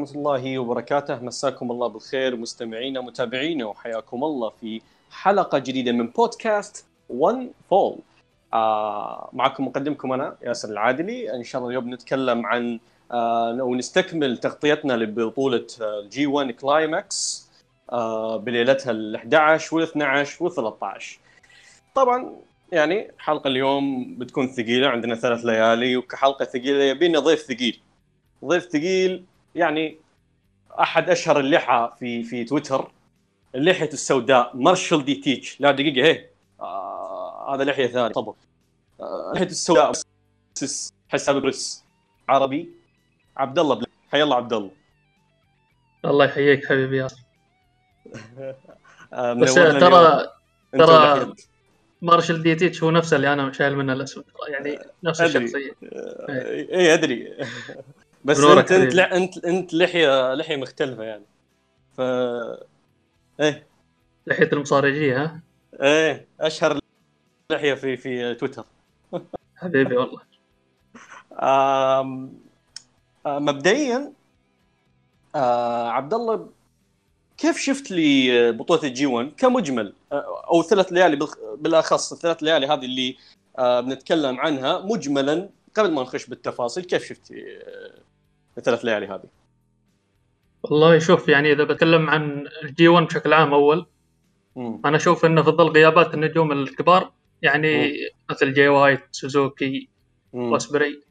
ورحمة الله وبركاته. مساكم الله بالخير مستمعينا متابعينا وحياكم الله في حلقة جديدة من بودكاست One Fall آه معكم مقدمكم أنا ياسر العادلي. إن شاء الله اليوم نتكلم عن آه ونستكمل تغطيتنا لبطولة ال G 1 Climax آه بليلتها ال 11 وال 12 وال 13 طبعا يعني حلقة اليوم بتكون ثقيلة عندنا ثلاث ليالي وكحلقة ثقيلة يبينا ضيف ثقيل. ضيف ثقيل يعني أحد أشهر اللحى في في تويتر اللحية السوداء مارشال دي تيتش لا دقيقة هي. آه هذا لحية ثانية. طبعا آه لحية السوداء حساب بريس عربي. عبد الله بل... حي الله عبد الله. الله يحييك حبيبي يا آه بس. ترى ترى اللحية. مارشال ديتيتش هو نفسه اللي أنا شايل منه الأسود. يعني نفس. الشخصية. آه، اي أدري. بس انت أنت انت أنت لحيه لحية مختلفة يعني. ف إيه. لحية المصارجيه ها؟ إيه أشهر لحية في في تويتر. حبيبي والله. آم، آه، مبدئيا آه، عبد الله كيف شفت لي بطولة الجي 1 كمجمل؟ آه، أو ثلاث ليالي بالأخص الثلاث ليالي هذه اللي آه، بنتكلم عنها مجملا قبل ما نخش بالتفاصيل كيف شفتي آه، الثلاث ليالي هذه؟ والله شوف يعني إذا بتكلم عن ال G 1 بشكل عام أول مم. أنا أشوف إنه في ظل غيابات النجوم الكبار يعني مثل جاي وايت سوزوكي مم. واوسبري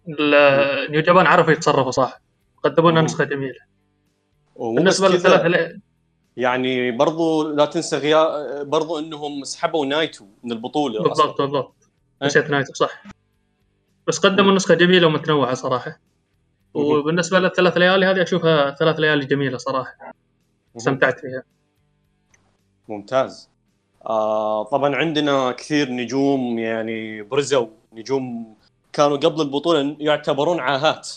New Japan عرفوا يتصرفوا صح قدموا لنا مم. نسخة جميلة بالنسبة للثلاث يعني برضو لا تنسى غياب برضو إنهم سحبوا نايتو من البطولة. بالضبط بالضبط نسيت نايتو صح بس قدموا نسخه جميلة ومتنوعة صراحة. وبالنسبة للثلاث ليالي هذه أشوفها ثلاث ليالي جميلة صراحة. استمتعت فيها. ممتاز. آه طبعا عندنا كثير نجوم يعني برزوا نجوم كانوا قبل البطولة يعتبرون عاهات.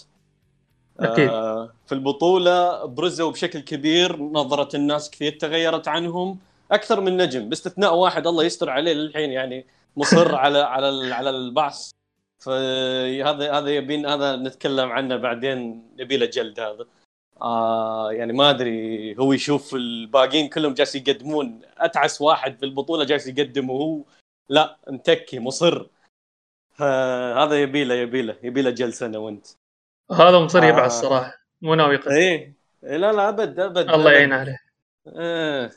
أكيد. آه في البطولة برزوا بشكل كبير نظرة الناس كثير تغيرت عنهم أكثر من نجم باستثناء واحد الله يستر عليه للحين يعني مصر على على على البعث. فهذا هذا يبين هذا نتكلم عنه بعدين يبي له جلد هذا. آه يعني ما أدري هو يشوف الباقيين كلهم جالس يقدمون. أتعس واحد في البطولة جالس يقدم وهو لا متكي مصر. هذا يبي له يبي له يبي له جلسه أنا وانت. هذا مصر آه. يبعث صراحة. مو ناوي يقدم إيه. إيه، لا لا ابد أبد. الله. يعين عليه. إيه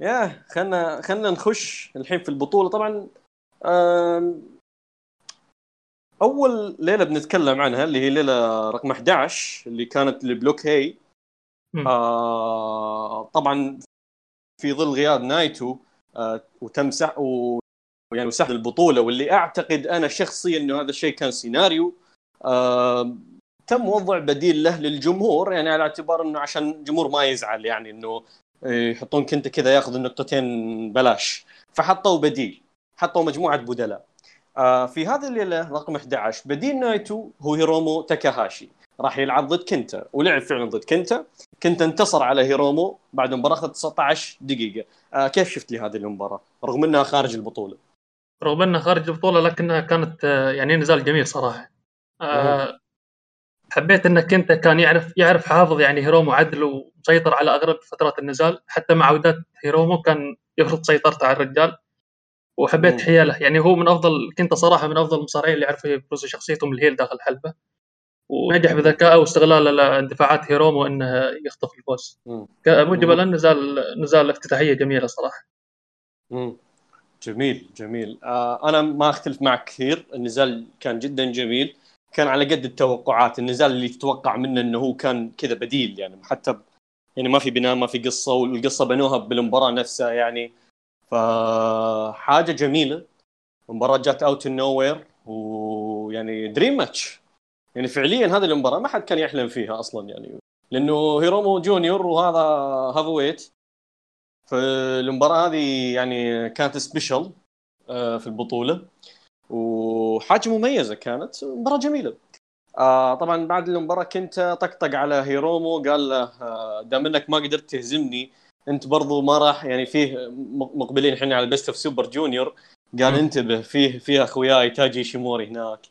يا خلنا خلنا نخش الحين في البطولة. طبعا آم، أول ليلة بنتكلم عنها اللي هي ليلة رقم 11 اللي كانت لبلوك هي. آه طبعا في ظل غياب نايتو آه وتم سح و يعني وسحب البطولة واللي أعتقد أنا شخصيا إنه هذا الشيء كان سيناريو. آه تم وضع بديل له للجمهور يعني على اعتبار إنه عشان الجمهور ما يزعل يعني إنه يحطون كنت كذا ياخذ النقطتين بلاش. فحطوا بديل حطوا مجموعة بدلاء. آه في هذه الليلة رقم 11 بديل نايتو هو هيرومو تاكاهاشي. راح يلعب ضد كنتا ولعب فعلا ضد كنتا. كنتا انتصر على هيرومو بعد مباراة اخذت 19 دقيقة. آه كيف شفت لي هذه المباراة؟ رغم إنها خارج البطولة. رغم إنها خارج البطولة لكنها كانت آه، يعني نزال جميل صراحة. آه، حبيت انه كنت كان يعرف يعرف حافظ يعني هيرومو عدل ومسيطر على أغلب فترات النزال. حتى مع عودات هيرومو كان يفرض سيطرته على الرجال. وحبيت. حياله. يعني هو من أفضل كنت صراحة من أفضل المصارعين اللي يعرفوا يبرزوا شخصيتهم الهيل داخل الحلبة. ونجح بذكائه واستغلال اندفاعات هيرومو إنه يخطف الفوز. مم. مجملا نزال نزال افتتاحية جميلة صراحة. مم. جميل جميل. آه أنا ما أختلف معك كثير. النزال كان جدا جميل. كان على قد التوقعات. النزال اللي تتوقع منه إنه هو كان كذا بديل يعني حتى يعني ما في بناء ما في قصة والقصة بنوها بالمباراة نفسها يعني فحاجة جميلة. المباراة جات out nowhere ويعني dream match يعني فعليا هذه المباراة ما حد كان يحلم فيها أصلا يعني. لأنه هيرومو junior وهذا heavyweight فالمباراه هذه يعني كانت special في البطولة. وحاجة مميزة كانت مباراة جميلة. آه طبعا بعد المباراة كنت طقطق على هيرومو قال له آه، دام إنك ما قدرت تهزمني انت برضو ما راح يعني فيه مقبلين إحنا على Best of Super Junior قال. انتبه فيه فيه أخوياي تايجي ايشيموري هناك.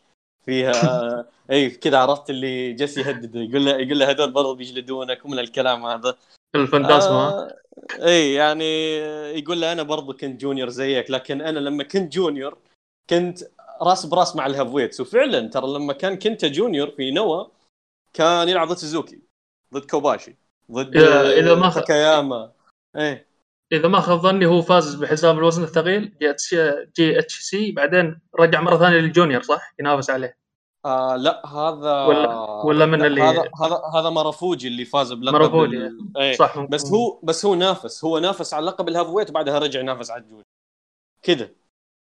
فيها اي كذا عرفت اللي جالس يهدد يقول له يقول له هذول برضه بيجلدونك ومن الكلام هذا. الفانتازما. آه اي يعني يقول له أنا برضه كنت junior زيك لكن أنا لما كنت junior كنت راس براس مع ال heavyweights وفعلا ترى لما كان كنت junior في نوا كان يلعب ضد سوزوكي ضد كوباشي ضد إذا ما خ- تاكاياما. إيه إذا ما خاب ظني هو فاز بحساب الوزن الثقيل جي إتش جي إتش سي بعدين رجع مرة ثانية لل junior صح؟ ينافس عليه آه لا هذا ولا- ولا من اللي- هذا هذا هذا مارافوجي اللي فاز بلقب مارافوجي. ال- إيه صح ممكن. بس هو بس هو نافس هو نافس على لقب ال heavyweight وبعدها رجع ينافس على ال junior كذا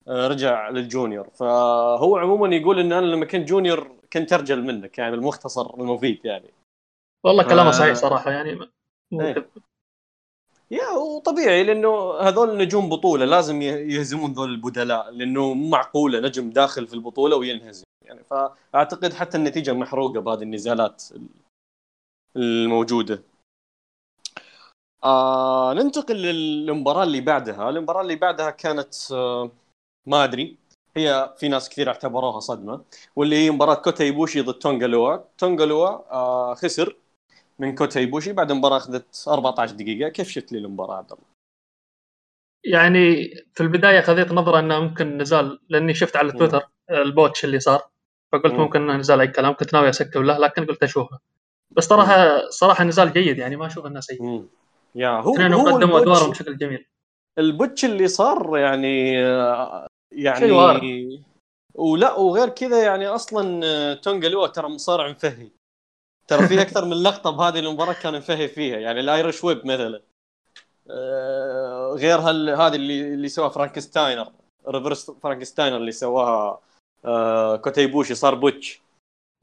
آه، رجع لل junior فهو عموما يقول إن أنا لما كنت junior كنت أرجل منك يعني المختصر المفيد يعني والله كلامه آه. صحيح صراحة يعني إيه. يا وطبيعي لأنه هذول نجوم بطولة لازم يهزمون ذول البدلاء لأنه مو معقولة نجم داخل في البطولة وينهزم. يعني فأعتقد حتى النتيجة محروقة بهذه النزالات ال- الموجودة. آه ننتقل للمباراة اللي بعدها، المباراة اللي بعدها كانت آه ما أدري. هي في ناس كثير اعتبروها صدمة واللي هي مباراة كوتا ايبوشي ضد تونغا لوا، تونغا لوا آه خسر. من كوتا إيبوشي بعد المباراة أخذت 14 دقيقة، كيف شفت لي المباراة عبد الله؟ يعني في البداية خذيت نظره أنه ممكن نزال لأني شفت على تويتر ال botch اللي صار فقلت مم. ممكن إنه نزال أي كلام كنت ناوي اسكر له لكن قلت اشوفه بس صراحة صراحة نزال جيد يعني ما أشوف إنه سيء. يا هو هو قدموا أدوارهم بشكل جميل ال botch اللي صار يعني آه، يعني شيء وارد. ولا وغير كذا يعني أصلا آه، تونغا لوا ترى مصارع مفهي ترى في أكثر من لقطة بهذه المباراة كان مفهي فيها يعني ال Irish whip مثلا. آه، غير هال هذه اللي اللي سواها Frankensteiner reverse Frankensteiner اللي سواها آه، كوتا ايبوشي صار botch.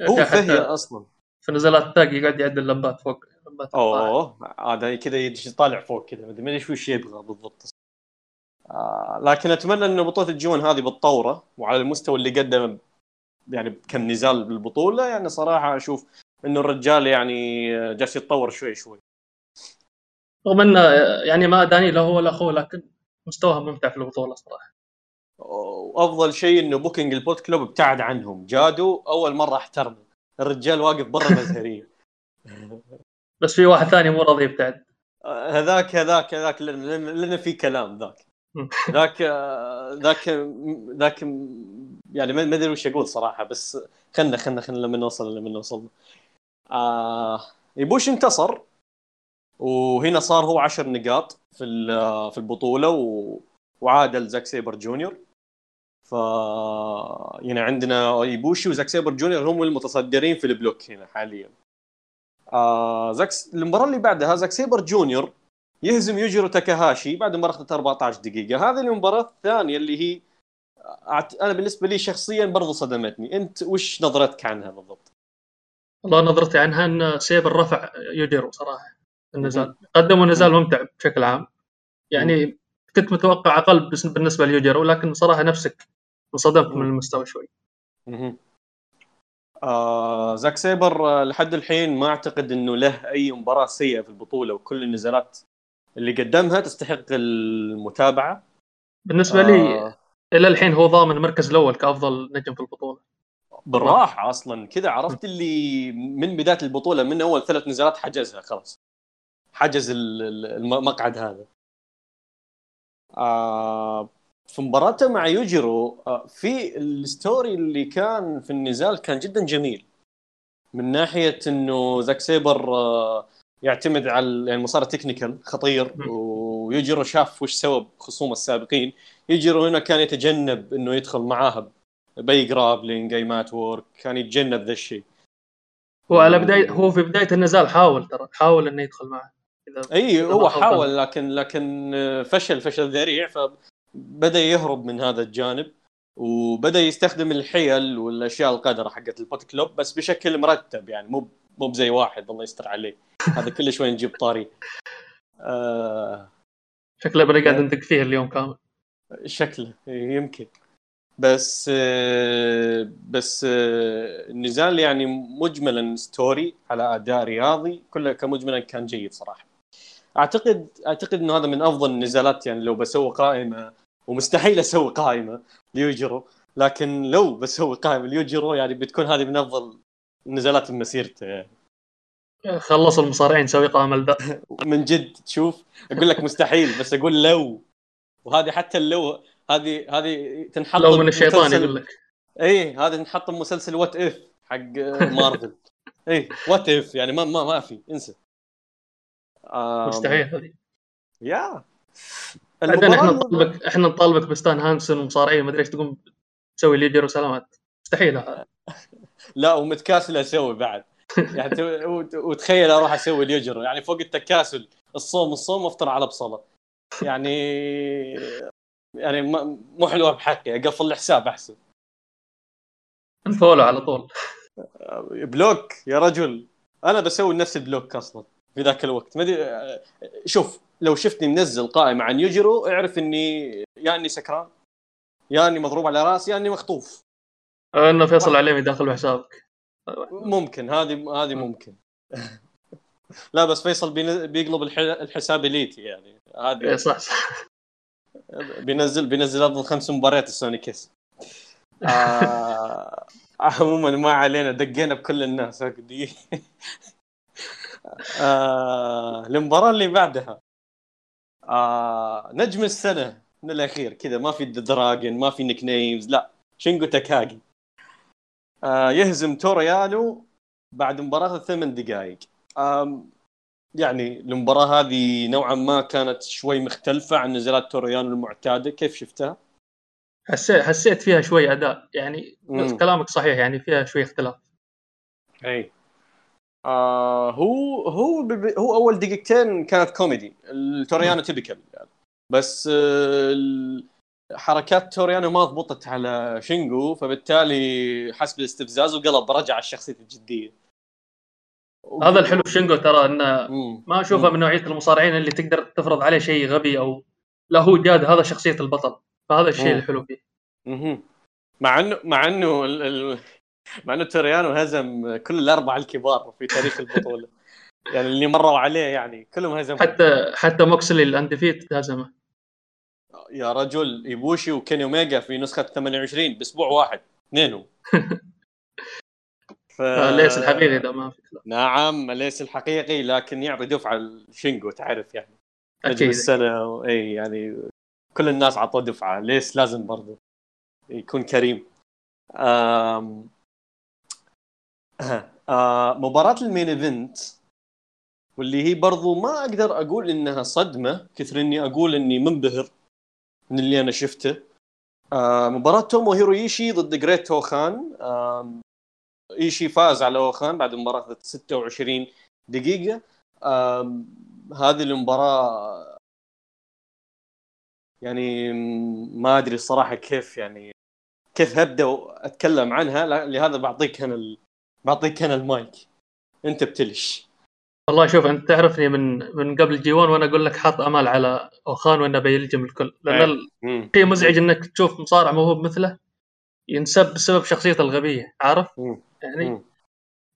هو فهي أصلا. في نزالات ال tag يقعد يعدل لمبات فوق لمبات أوه هذا كذا يجي طالع فوق كذا ما أدري الشيء يبغى بالضبط. آه لكن أتمنى ان بطولة ال G1 هذه بتطوره وعلى المستوى اللي قدمه يعني كم نزال بالبطولة يعني صراحة أشوف إنه الرجال يعني جالس يتطور شوي شوي. رغم انه يعني ما اداني له هو ولا أخوه لكن مستواه ممتع في البطولة صراحة. وأفضل شيء إنه booking ال Bullet Club ابتعد عنهم. جادو أول مرة أحترمه. الرجال واقف برا المزهريه بس في واحد ثاني مو راضي يبتعد. آه، هذاك هذاك هذاك لأن لأن- في كلام ذاك. ذاك آه، ذاك ذاك يعني ما ما أدري وش أقول صراحة بس خلنا خلنا خلنا لما نوصل لما نوصل. آه إيبوشي انتصر وهنا صار هو عشر نقاط في في البطولة و... وعادل زاك سيبر جونيور. ف يعني عندنا ايبوشي وزاك سيبر جونيور هم المتصدرين في ال block هنا حاليا. آه زاك المباراة اللي بعدها زاك سيبر جونيور يهزم يوجيرو تاكاهاشي بعد ما اخذت 14 دقيقة. هذه المباراة الثانية اللي هي أنا بالنسبة لي شخصيا برضو صدمتني. أنت وش نظرتك عنها بالضبط؟ والله نظرتي عنها إن سيبر رفع يوجيرو صراحة. النزال قدموا نزال ممتع بشكل عام. يعني كنت متوقع أقل بالنسبة ليوجيرو لكن صراحة نفسك انصدمت من المستوى شوي. آه زاك سيبر آه، لحد الحين ما أعتقد إنه له أي مباراة سيئة في البطولة وكل النزالات اللي قدمها تستحق المتابعة. بالنسبة لي آه. إلى الحين هو ضامن المركز الأول كأفضل نجم في البطولة. بالراحة. أصلا. كذا عرفت اللي من بداية البطولة من أول ثلاث نزالات حجزها خلاص. حجز ال- ال- المقعد هذا. آه في مباراته مع يوجيرو آه في ال story اللي كان في النزال كان جدا جميل. من ناحية إنه زاك سيبر آه يعتمد على يعني مصارع technical خطير. م. ويوجيرو شاف وش سوى بخصومه السابقين. يوجيرو هنا كان يتجنب إنه يدخل معاها بأي grappling أي mat work كان يتجنب ذا الشيء هو على بدايه هو في بداية النزال حاول ترى. حاول إنه يدخل معه. إي هو. حاول لكن لكن فشل فشل ذريع. فبدأ يهرب من هذا الجانب. وبدأ يستخدم الحيل والأشياء القذره حقت ال Bullet Club بس بشكل مرتب يعني. مو مو بزي واحد الله يستر عليه. هذا كل شوي نجيب طاري. آه شكله بدا قاعد ندق فيه اليوم كامل. شكله يمكن. بس بس النزال يعني مجملا story على أداء رياضي كله كمجملا كان جيد صراحة. أعتقد أعتقد إنه هذا من أفضل النزالات يعني لو بسوي قائمة ومستحيل أسوي قائمة ليوجيرو لكن لو بسوي قائمة اليوجيرو يعني بتكون هذه من أفضل نزالات مسيرته. يعني خلص المصارعين نسوي قائمة لذا. من جد تشوف أقول لك مستحيل بس أقول لو. وهذه حتى اللو هذه هذه تنحط لو من الشيطان يقول لك. اي هذا نحط بمسلسل What If حق مارفل. اي What If يعني ما ما ما في انسى. آم، مستحيل. هذه يا. بعدين إحنا نطالبك إحنا نطالبك بستان هانسون ومصارعين ما أدري إيش تقوم تسوي ليوجيرو سلامات. مستحيل. هذا لا ومتكاسل أسوي بعد. يعني وتخيل أروح أسوي ليوجيرو يعني فوق التكاسل. الصوم الصوم أفطر على بصلة. يعني يعني مو حلوة بحقي أقفل الحساب أحسن. unfollow على طول. block يا رجل. أنا بسوي نفس ال block أصلا في ذاك الوقت. ما أدري شوف لو شفتني منزل قائمه عن يوجيرو اعرف إني يا إني سكران يا إني مضروب على رأسي يا إني مخطوف. إنه فيصل عليمي داخل بحسابك. ممكن هذه هذه ممكن. لا بس فيصل بيقلب الح- الحساب إليتي يعني. إيه هذه صح صح. بينزل بينزل أفضل خمس مباريات لسوني كيس. آه عموما ما علينا دقينا بكل الناس آه المباراة اللي بعدها. آه نجم السنة من الأخير كذا ما في dragon ما في nicknames لا شينجو تاكاجي آه يهزم تورو يانو بعد مباراة ثمان دقائق يعني المباراة هذه نوعا ما كانت شوي مختلفة عن نزالات تورو يانو المعتادة. كيف شفتها؟ حسيت حسيت فيها شوي أداء. يعني مم. كلامك صحيح يعني فيها شوي اختلاف. أي. آه هو هو هو أول دقيقتين كانت كوميدي. التورو يانو typical يعني. بس آه حركات تورو يانو ما ضبطت على شينجو فبالتالي حس بالاستفزاز وقلب رجع الشخصية الجدية. هذا الحلو في شينجو ترى انه. ما أشوفه. من نوعية المصارعين اللي تقدر تفرض عليه شيء غبي أو لا هو جاد هذا شخصية البطل فهذا الشيء مم. الحلو فيه. مع انه مع إنه ال... ال... مع إنه تورو يانو هزم كل الأربعة الكبار في تاريخ البطولة يعني اللي مروا عليه يعني كلهم هزموا حتى حتى موكسلي ال undefeated هزمه يا رجل إيبوشي وكيني أوميجا في نسخة 28 بأسبوع واحد اثنينهم ف... فال ace الحقيقي هذا ما في كلام. نعم ليس الحقيقي لكن يعطي دفعة لشينجو تعرف يعني. نجم السنة و... إي يعني كل الناس عطوه دفعة. ليس لازم برضه يكون كريم. آم... آه مباراة ال main event واللي هي برضو ما أقدر أقول إنها صدمة كثر إني أقول إني منبهر من اللي أنا شفته. آه مباراة تومو هيرو إيشي ضد جريت أوخان آم، إيشي فاز على أوخان بعد مباراة 26 دقيقة آم، هذه المباراة يعني ما أدري الصراحة كيف يعني كيف ابدا اتكلم عنها لهذا بعطيك أنا ال... بعطيك أنا المايك أنت بتلش والله شوف أنت تعرفني من من قبل جي 1 وأنا أقول لك حاط أمال على أوخان وأنه بيلجم الكل لأن إيه. شيء مزعج إنك تشوف مصارع موهوب مثله ينسب بسبب شخصيته الغبية عارف؟ مم. يعني.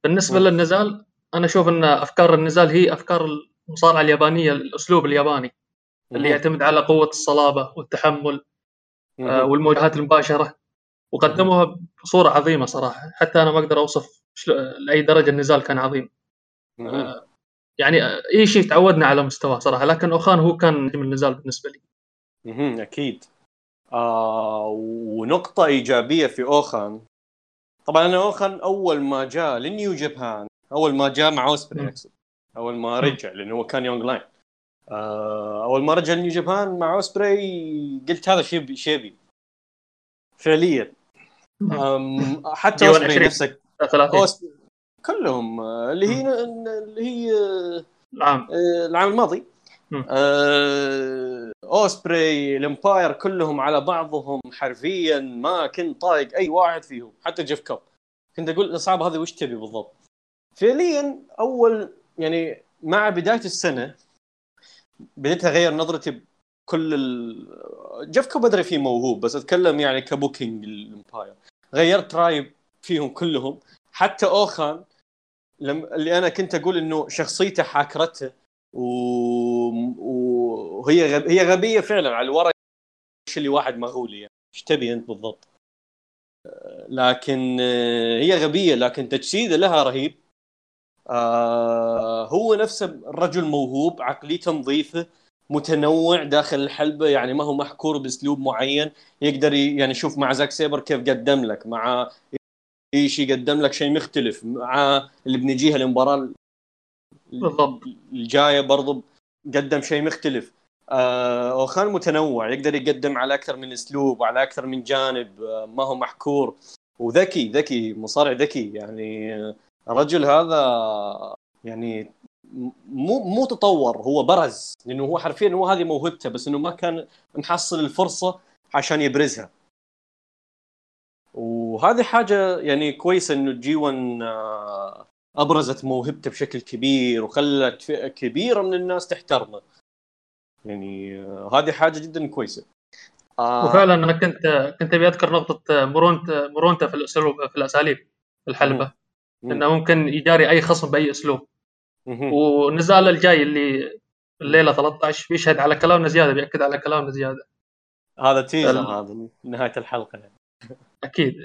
بالنسبة. للنزال أنا أشوف إن أفكار النزال هي أفكار المصارعة اليابانية الأسلوب الياباني اللي يعتمد على قوة الصلابة والتحمل. آه، والمواجهات المباشرة وقدموها بصورة عظيمة صراحة حتى أنا ما أقدر أوصف لأي درجة النزال كان عظيم مم. يعني آه، أي شيء تعودنا على مستواه صراحة لكن أوخان هو كان نجم النزال بالنسبة لي. أكيد آه ونقطة إيجابية في أوخان طبعا أنا أوخان أول ما جاء لنيو جابان أول ما جاء مع أوسبري مم. أقصد أول ما رجع لأنه هو كان young lion. آه أول ما رجع لنيو جابان مع أوسبري قلت هذا شيء شيبي فعليا. حتى جي 1 أوسبري 20. نفسك. 30 أوس... كلهم آه، اللي هي اللي هي العام. آه، العام الماضي. آه، اوسبري الامباير كلهم على بعضهم حرفيا ما كنت طايق أي واحد فيهم حتى جيف كوب كنت أقول صعب هذا وش تبي بالضبط؟ فعليا أول يعني مع بداية السنة بديت أغير نظرتي بكل ال... جيف كوب أدري فيه موهوب بس أتكلم يعني ك booking الامباير غيرت رأيي فيهم كلهم. حتى أوخان لم... اللي أنا كنت أقول إنه شخصيته حاكرته و... وهي غب... هي غبية فعلا على الورق. إيش اللي واحد مغولي يعني؟ إيش تبي أنت بالضبط؟ لكن آه، هي غبية لكن تجسيده لها رهيب. آه هو نفسه الرجل موهوب عقليته نظيفه متنوع داخل الحلبة يعني ما هو محكور بأسلوب معين. يقدر يعني شوف مع زاك سيبر كيف قدم لك مع إيشي قدم لك شيء مختلف مع اللي بنجيها المباراه بالضبط. الجاية برضو قدم شيء مختلف. آه اوخان متنوع يقدر يقدم على أكثر من أسلوب وعلى أكثر من جانب آه ما هو محكور. وذكي ذكي مصارع ذكي. يعني آه، الرجل هذا يعني مو مو تطور هو برز. لأنه هو حرفيا هو هذه موهبته بس إنه ما كان محصل الفرصة عشان يبرزها. وهذه حاجة يعني كويسة إنه جي 1 آه، أبرزت موهبته بشكل كبير وخلت فئة كبيرة من الناس تحترمه. يعني آه، هذه حاجة جدا كويسة. آه وفعلا أنا كنت كنت أبي أذكر نقطة مرونته مرونته في الأسلوب في الأساليب في الحلبة. مم. إنه ممكن يجاري أي خصم بأي أسلوب. مهم. ونزاله الجاي اللي الليلة 13 بيشهد على كلامنا زيادة بيأكد على كلامنا زيادة. هذا تيزر ال- هذا نهاية الحلقة يعني. أكيد.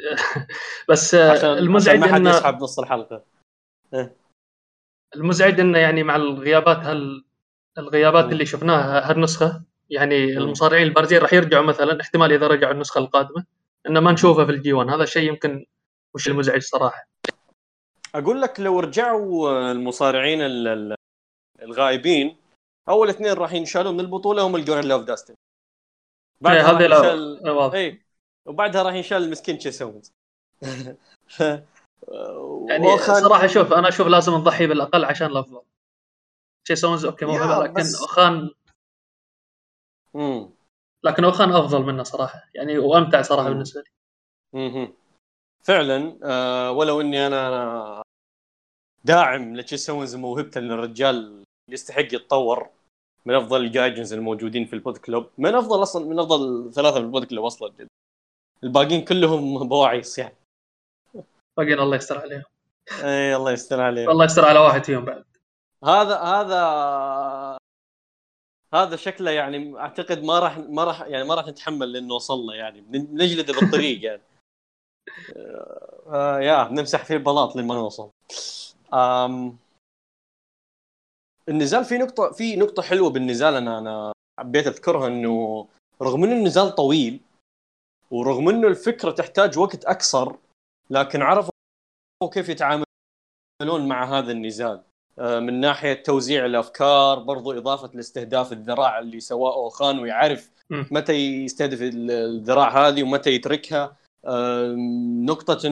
بس المزعج عشان ما حد انه يسحب نص الحلقة. المزعج إنه يعني مع الغيابات هال الغيابات مم. اللي شفناها هالنسخة يعني مم. المصارعين البارزين راح يرجعوا مثلا احتمال إذا رجعوا النسخة القادمة إنه ما نشوفه في الجي 1 هذا الشيء يمكن وش المزعج صراحة. أقول لك لو رجعوا المصارعين ال- ال- الغايبين أول اثنين راح ينشالوا من البطولة هم الجوريلاز اوف ديستني. إيه، بعدها راح هذه ينشال اي وبعدها راح ينشال المسكين تشيس يعني وأوخان- صراحة شوف أنا أشوف لازم نضحي بالأقل عشان الأفضل تشيس أونز أوكي موهبه لكن بس- اوخان مم. لكن أوخان أفضل منه صراحة يعني وأمتع صراحة مم. بالنسبة لي مهم. فعلا آه ولو إني أنا داعم لتشيس أونز موهبته إن الرجال يستحق يتطور من أفضل ال gaijins الموجودين في البولت كلوب من أفضل أصلا من أفضل ثلاثة في البولت كلوب أصلا الباقيين كلهم بواعيص يعني باقيين الله يستر عليهم. إي الله يستر عليه الله يستر على واحد فيهم بعد. هذا هذا هذا شكله يعني أعتقد ما راح ما راح يعني ما راح نتحمل لأنه وصلنا يعني. بن- بنجلده بالطريق يعني. آه يا بنمسح فيه البلاط لما نوصل. آم النزال في نقطة في نقطة حلوة بالنزال. أنا أنا حبيت أذكرها إنه رغم إنه النزال طويل ورغم إنه الفكرة تحتاج وقت اقصر لكن عرفوا كيف يتعاملون مع هذا النزال. آه، من ناحية توزيع الأفكار برضو إضافة لاستهداف الذراع اللي سواه أوخان ويعرف. متى يستهدف ال- الذراع هذه ومتى يتركها. آم، نقطة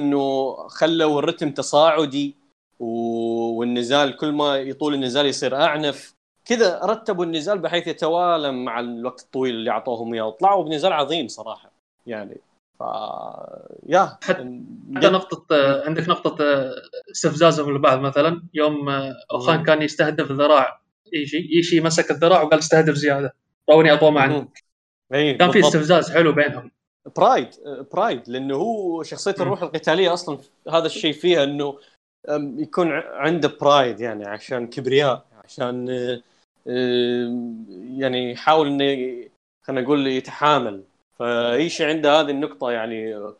إنه خلوا الرتم تصاعدي والنزال كل ما يطول النزال يصير أعنف. كذا رتبوا النزال بحيث يتوالم مع الوقت الطويل اللي أعطوهم إياه. وطلعوا بنزال عظيم صراحة يعني. ف يا حتى- حتى نقطة آه، عندك نقطة آه، استفزازهم للبعض مثلا. يوم آه، اوخان مم. كان يستهدف ذراع ايشي ايشي مسك الذراع وقال استهدف زيادة. روني اطول ما عندي إي كان في. استفزاز حلو بينهم. برايد برايد لأنه هو شخصية مم. الروح القتالية أصلا هذا الشيء فيها إنه يكون عنده برايد يعني عشان كبرياء عشان آه، آه، يعني يحاول إنه خلينا نقول يتحامل. فايشي عنده هذه النقطة يعني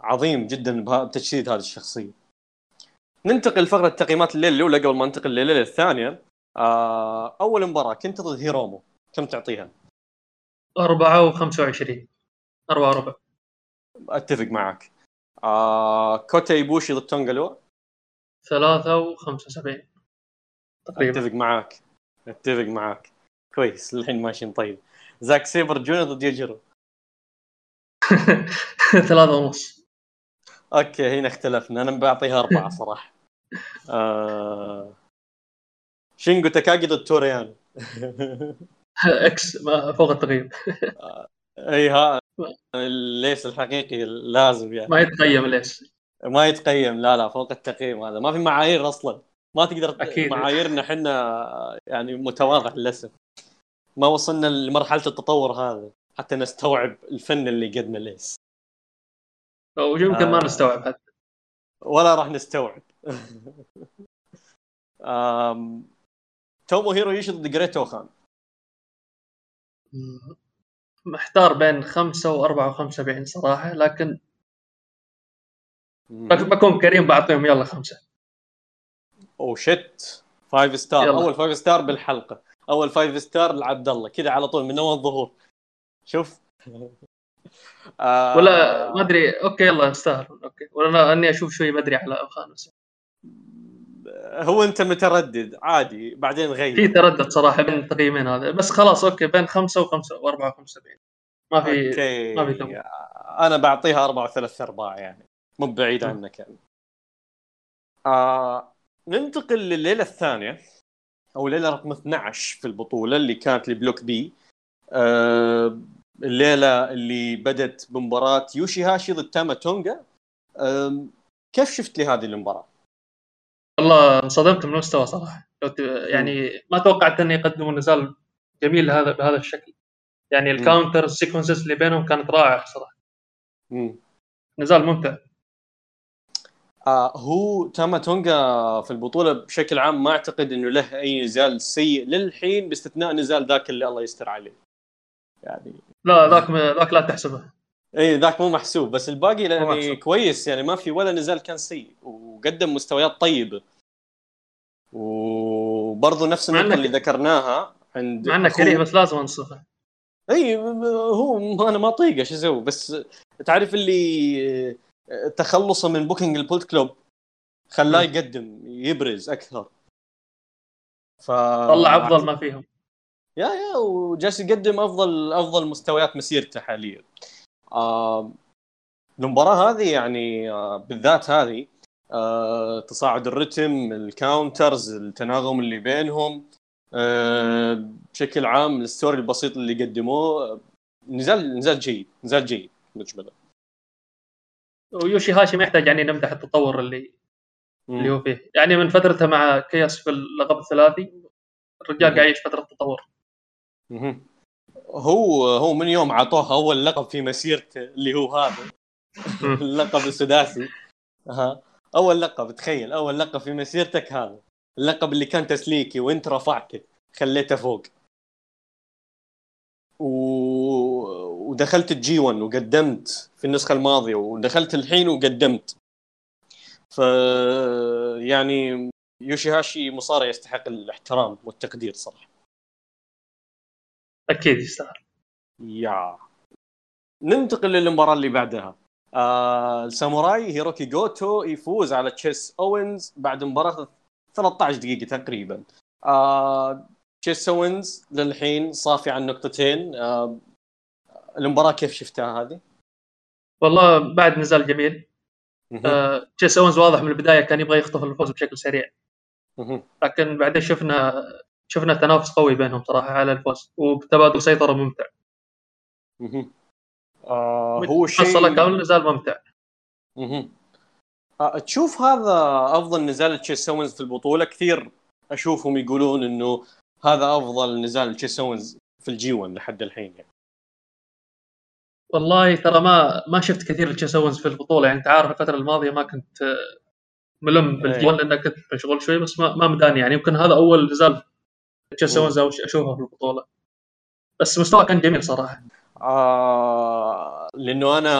عظيم جدا بتجسيد هذه الشخصية. ننتقل لفقرة تقييمات الليلة الأولى قبل ما ننتقل لليلة الثانية. آه، أول مباراة كنت ضد هيرومو. كم تعطيها؟ أربعة وخمسة وعشرين. أربعة وربع. أتفق معك. آه كوتا إيبوشي ضد تونجا لوا ثلاثة وخمسة وسبعين. تقريبا. أتفق معاك أتفق معاك كويس الحين ماشيين طيب. زاك سيبر جونيور ضد يوجيرو ثلاثة ونص. أوكي هنا اختلفنا. أنا بعطيها أربعة صراحة. آه... شينجو تاكاجي ضد تورو يانو X فوق التقييم. إي ها الليس الحقيقي لازم يعني. ما يتقيم ليش ما يتقيم لا لا فوق التقييم هذا. ما في معايير أصلا. ما تقدر أكيد. معاييرنا إحنا يعني متواضع للأسف. ما وصلنا لمرحلة التطور هذا. حتى نستوعب الفن اللي قدنا ليس ويمكن ما آه. نستوعب حتى. ولا راح نستوعب. آم... تومو هيرو إيشي ضد جريت أوخان. محتار بين خمسة وأربعة وخمسة صراحة لكن بك- بكون كريم بعطيهم يلا خمسة. أو shit. five star يلا. أول five star بالحلقة. أول five star لعبد الله. كذا على طول من أول ظهور. شوف. آه. ولا ما أدري. أوكي يلا يستاهل أوكي. ولا أنا أني أشوف شوي بدري على خامس هو أنت متردد عادي. بعدين في غير تردد صراحة بين التقييمين هذا. بس خلاص أوكي بين خمسة وخمسة وأربعة وخمسة بعيد ما في ما في. أنا بعطيها أربعة وثلاث أرباع يعني. مو بعيد. عنك يعني. آه ننتقل لليلة الثانية أو الليلة رقم 12 في البطولة اللي كانت ل block B. آه الليلة اللي بدت بمباراة يوشي هاشي ضد تاما تونجا كيف شفت لي هذه المباراة؟ والله انصدمت من المستوى صراحة. يعني ما توقعت انه يقدموا نزال جميل هذا بهذا الشكل. يعني ال counter ال sequences اللي بينهم كانت رائعة صراحة. مم. نزال ممتع. آه هو تاما تونجا في البطولة بشكل عام ما أعتقد إنه له أي نزال سيء للحين باستثناء نزال ذاك اللي الله يستر عليه. يعني لا ذاك ذاك لا تحسبه. اي ذاك مو محسوب بس الباقي يعني. كويس يعني ما في ولا نزال كان سيء وقدم مستويات طيبة. وبرضه نفس النقطة اللي ذكرناها عند مع انه كريه بس لازم أنصفه. إي هو أنا ما أطيقه شو أسوي بس تعرف اللي تخلصه من booking البولت كلوب خلاه. يقدم يبرز أكثر. ف طلع أفضل ما فيهم. yeah yeah وجالس يقدم أفضل أفضل مستويات مسيرته حاليا. آه المباراة هذه يعني آه بالذات هذه آه تصاعد الرتم، ال counters، التناغم اللي بينهم آه بشكل عام الستوري البسيط اللي قدموه نزال نزال جيد، نزال جيد مجملا. ويوشي هاشي ما يحتاج يعني نمدح التطور اللي اللي هو فيه يعني من فترته مع كياس في اللقب الثلاثي الرجال مم. قاعد يعيش فترة تطور. هو هو من يوم عطوه أول لقب في مسيرته اللي هو هذا. اللقب السداسي. ها أول لقب تخيل. أول لقب في مسيرتك هذا. اللقب اللي كان تسليكي وانت رفعته خليته فوق. و... ودخلت الجي 1 وقدمت في النسخة الماضية ودخلت الحين وقدمت. ف يعني يوشي هاشي مصارع يستحق الاحترام والتقدير صراحة. أكيد يستاهل. يا. ننتقل للمباراة اللي بعدها. آه الساموراي هيروكي جوتو يفوز على تشيس أوينز بعد مباراة 13 دقيقة تقريبا. آه تشيس أوينز للحين صافي عن نقطتين. آه المباراة كيف شفتها هذه؟ والله بعد نزال جميل. آه، تشيس اونز واضح من البداية كان يبغى يخطف الفوز بشكل سريع. لكن بعدين شفنا شفنا تنافس قوي بينهم صراحة على الفوز وبتبادل سيطرة ممتع. آه هو حصل شيء كامل نزال ممتع مهم. آه، تشوف هذا أفضل نزال تشيس أوينز في البطولة كثير أشوفهم يقولون إنه هذا أفضل نزال تشيس أوينز في ال G 1 لحد الحين يعني. والله ترى ما ما شفت كثير لتشيس اونز في البطولة يعني أنت عارف الفترة الماضية ما كنت آه، ملم بالجوال لأن كنت مشغول شوي بس ما ما مداني يعني يمكن هذا أول نزال اونز أو- اشوفه في البطولة. بس مستوى كان جميل صراحة. آه لأنه أنا